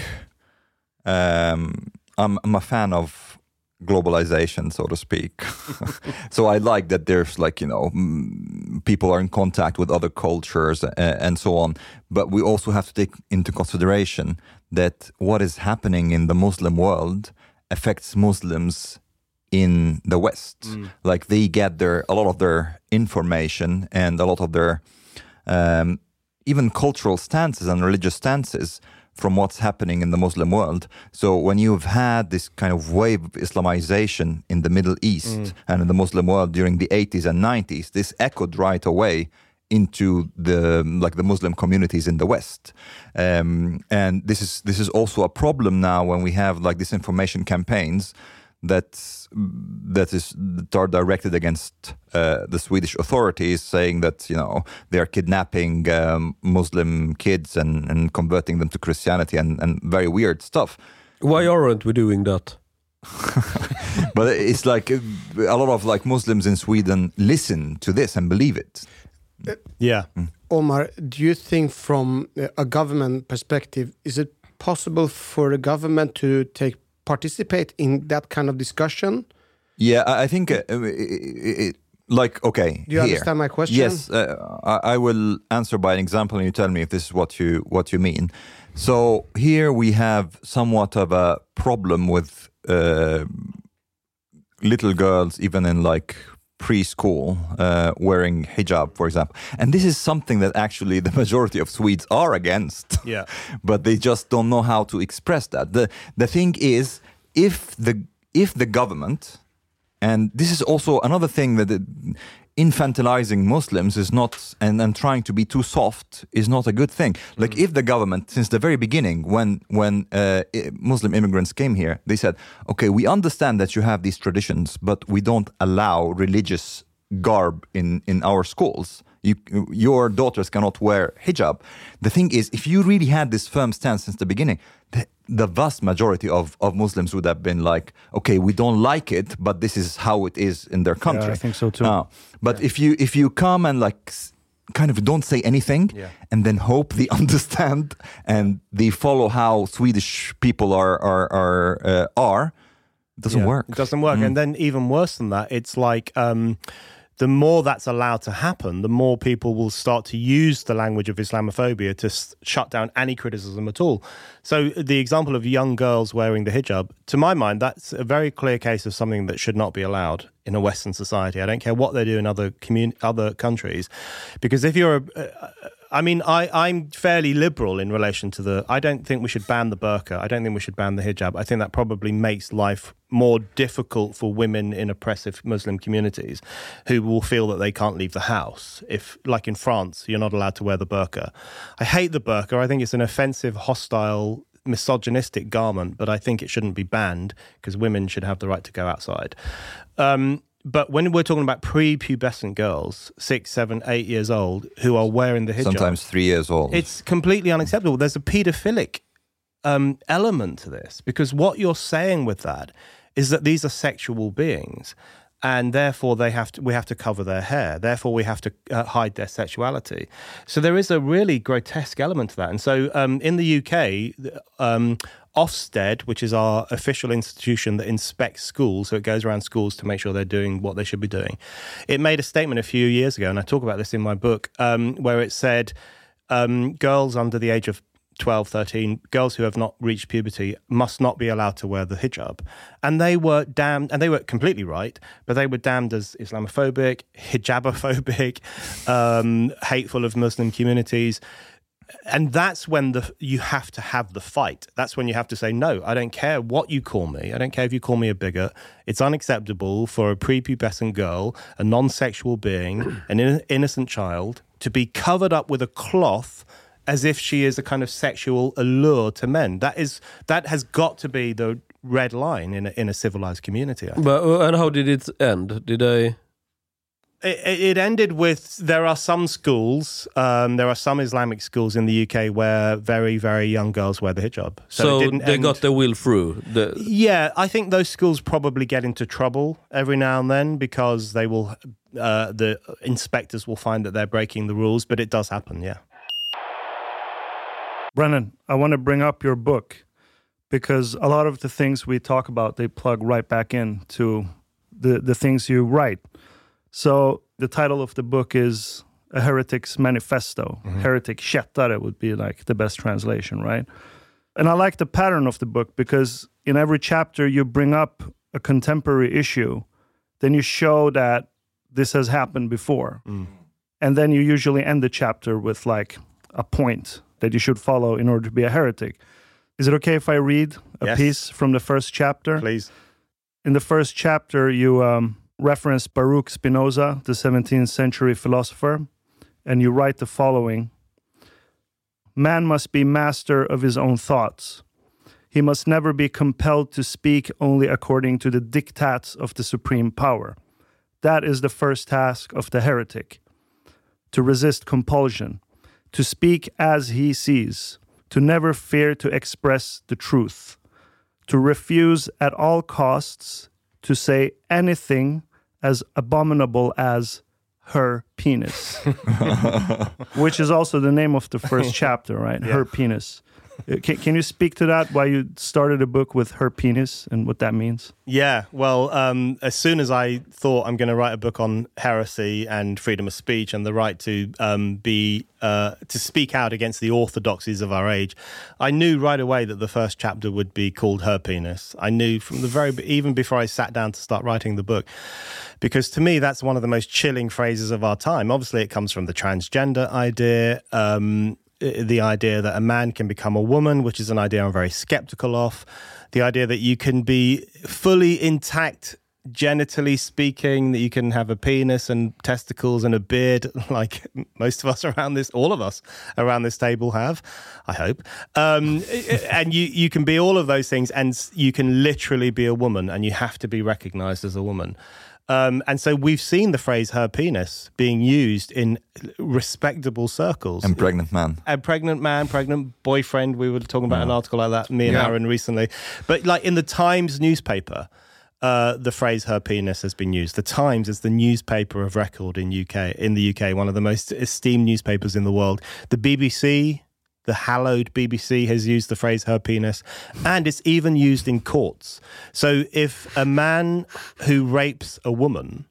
Um, I'm, I'm a fan of globalization, so to speak. so I like that there's like you know people are in contact with other cultures and so on. But we also have to take into consideration that what is happening in the Muslim world affects Muslims in the West. Like they get their a lot of their information and a lot of their um, even cultural stances and religious stances from what's happening in the Muslim world. So when you've had this kind of wave of Islamization in the Middle East and in the Muslim world during the 80s and 90s, this echoed right away into the like the Muslim communities in the West, um, and this is this is also a problem now when we have like disinformation campaigns that that is that are directed against uh, the Swedish authorities, saying that you know they are kidnapping um, Muslim kids and, and converting them to Christianity and, and very weird stuff. Why aren't we doing that? But it's like uh, a lot of like Muslims in Sweden listen to this and believe it. yeah. Omar, do you think from uh, a government perspective, is it possible for the government to take participate in that kind of discussion? Yeah, I think uh, it, it, like okay. Do you here. understand my question? Yes, uh, I, I will answer by an example, and you tell me if this is what you what you mean. So here we have somewhat of a problem with uh, little girls, even in like preschool, uh, wearing hijab, for example. And this is something that actually the majority of Swedes are against. Yeah. but they just don't know how to express that. the The thing is, if the if the government and this is also another thing that infantilizing Muslims is not, and, and trying to be too soft is not a good thing. Like if the government, since the very beginning, when when uh, Muslim immigrants came here, they said, okay, we understand that you have these traditions, but we don't allow religious garb in in our schools. You, your daughters cannot wear hijab. The thing is, if you really had this firm stance since the beginning, the, the vast majority of, of Muslims would have been like, okay, we don't like it, but this is how it is in their country. I think so too. Uh, but if you if you come and like kind of don't say anything Yeah. and then hope they understand and they follow how Swedish people are are are uh, are, it doesn't Yeah, work. It doesn't work. And then even worse than that, it's like um, the more that's allowed to happen, the more people will start to use the language of Islamophobia to s- shut down any criticism at all. So the example of young girls wearing the hijab, to my mind, that's a very clear case of something that should not be allowed in a Western society. I don't care what they do in other commun- other countries, because if you're a, I mean, I, I'm fairly liberal in relation to the. I don't think we should ban the burqa. I don't think we should ban the hijab. I think that probably makes life more difficult for women in oppressive Muslim communities who will feel that they can't leave the house. If, like in France, you're not allowed to wear the burqa. I hate the burqa. I think it's an offensive, hostile, misogynistic garment, but I think it shouldn't be banned because women should have the right to go outside. Um, but when we're talking about pre-pubescent girls, six, seven, eight years old, who are wearing the hijab, Sometimes three years old. it's completely unacceptable. There's a paedophilic um, element to this because what you're saying with that is that these are sexual beings, and therefore they have to. We have to cover their hair. Therefore, we have to uh, hide their sexuality. So there is a really grotesque element to that. And so um, in the UK. Um, Ofsted, which is our official institution that inspects schools, so it goes around schools to make sure they're doing what they should be doing. It made a statement a few years ago, and I talk about this in my book, um, where it said um, girls under the age of 12, 13, girls who have not reached puberty must not be allowed to wear the hijab. And they were damned, and they were completely right, but they were damned as Islamophobic, hijabophobic, um, hateful of Muslim communities and that's when the you have to have the fight. That's when you have to say no. I don't care what you call me. I don't care if you call me a bigot. It's unacceptable for a prepubescent girl, a non-sexual being, an in- innocent child, to be covered up with a cloth as if she is a kind of sexual allure to men. That is that has got to be the red line in a, in a civilized community. I. But uh, and how did it end? Did they? It, it it ended with there are some schools, um, there are some Islamic schools in the UK where very very young girls wear the hijab. So, So, it didn't they end- got their will through. The, Yeah, I think those schools probably get into trouble every now and then because they will, uh, the inspectors will find that they're breaking the rules. But it does happen. Yeah. Brendan, I want to bring up your book because a lot of the things we talk about they plug right back in to the the things you write. So the title of the book is A Heretic's Manifesto. Heretic Kättare would be like the best translation, right? And I like the pattern of the book because in every chapter you bring up a contemporary issue, then you show that this has happened before. And then you usually end the chapter with like a point that you should follow in order to be a heretic. Is it okay if I read a Yes. piece from the first chapter? Please. In the first chapter, you um, reference Baruch Spinoza, the 17th century philosopher, and you write the following Man must be master of his own thoughts. He must never be compelled to speak only according to the diktats of the supreme power. That is the first task of the heretic to resist compulsion, to speak as he sees, to never fear to express the truth, to refuse at all costs to say anything as abominable as her penis, which is also the name of the first chapter, right? Her penis. Can, can you speak to that? Why you started a book with her penis and what that means? Yeah, well, um, as soon as I thought I'm going to write a book on heresy and freedom of speech and the right to um, be uh, to speak out against the orthodoxies of our age, I knew right away that the first chapter would be called "Her Penis." I knew from the very even before I sat down to start writing the book, because to me that's one of the most chilling phrases of our time. Obviously, it comes from the transgender idea. Um, the idea that a man can become a woman, which is an idea I'm very skeptical of. The idea that you can be fully intact, genitally speaking, that you can have a penis and testicles and a beard, like most of us around this, all of us around this table have, I hope. Um, and you, you can be all of those things, and you can literally be a woman, and you have to be recognized as a woman. Um, and so we've seen the phrase her penis being used in respectable circles and pregnant man. a pregnant man, pregnant boyfriend. We were talking about an article like that, me and Yeah. Aaron recently. But like in the Times newspaper, uh, the phrase "her penis" has been used. The Times is the newspaper of record in UK. In the UK, one of the most esteemed newspapers in the world. The BBC. The hallowed BBC has used the phrase her penis, and it's even used in courts. So if a man who rapes a woman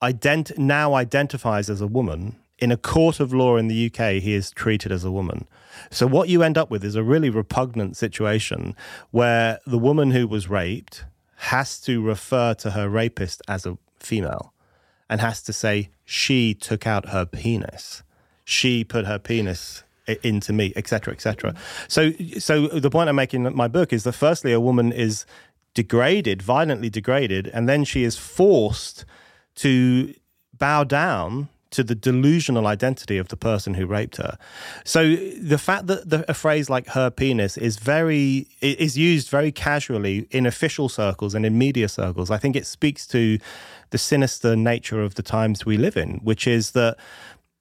ident- now identifies as a woman, in a court of law in the UK, he is treated as a woman. So what you end up with is a really repugnant situation where the woman who was raped has to refer to her rapist as a female and has to say she took out her penis. She put her penis into me, etc., etc. So, so the point I'm making in my book is that firstly, a woman is degraded, violently degraded, and then she is forced to bow down to the delusional identity of the person who raped her. So the fact that the, a phrase like "her penis" is very is used very casually in official circles and in media circles, I think it speaks to the sinister nature of the times we live in, which is that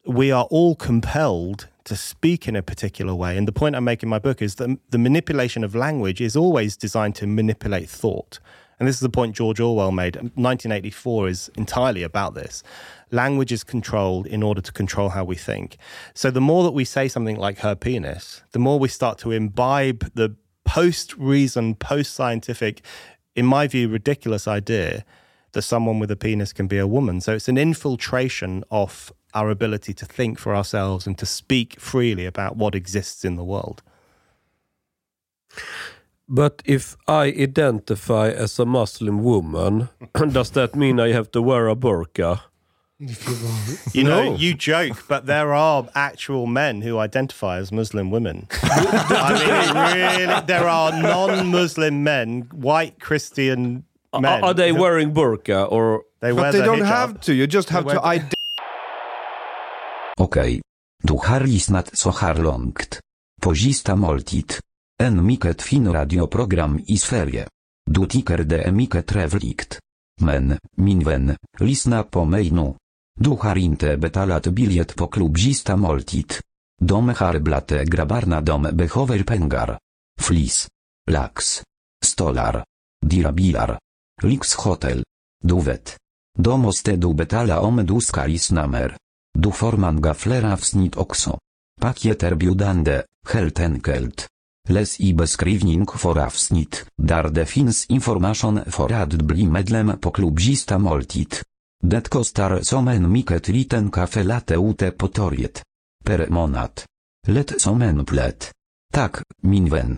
we are all compelled to speak in a particular way. And the point I make in my book is that the manipulation of language is always designed to manipulate thought. And this is the point George Orwell made. 1984 is entirely about this. Language is controlled in order to control how we think. So the more that we say something like her penis, the more we start to imbibe the post reason, post scientific, in my view, ridiculous idea that someone with a penis can be a woman. So it's an infiltration of our ability to think for ourselves and to speak freely about what exists in the world. But if I identify as a Muslim woman, does that mean I have to wear a burqa? You know, No. you joke, but there are actual men who identify as Muslim women. I mean, really, there are non-Muslim men, white Christian men. Are, are they who- wearing burqa or? They wear But they don't hijab. have to. You just have to identify. Okej, Du harlis nat so harlongt. Pozista moltit. En miket fin radioprogram is ferie. Du tiker de emiket revlikt. Men, minven, lisna po mejnu. Du harinte betalat biliet po klubzista moltit. Dom harblate grabarna dom behover pengar. Flis. Laks. Stolar. Dirabilar. Lix hotel. Duwet. Domostedu betala om duskalis namer. Du Forman Gaffler Snit Oxo. Pakieter Biudande, Heltenkelt. Les i beskrivning for afsnit, dar defins information for adbli medlem po klubzista moltit. Detko star somen miket liten kafe late ute potoriet. Per monat. Let somen plet. Tak, minwen.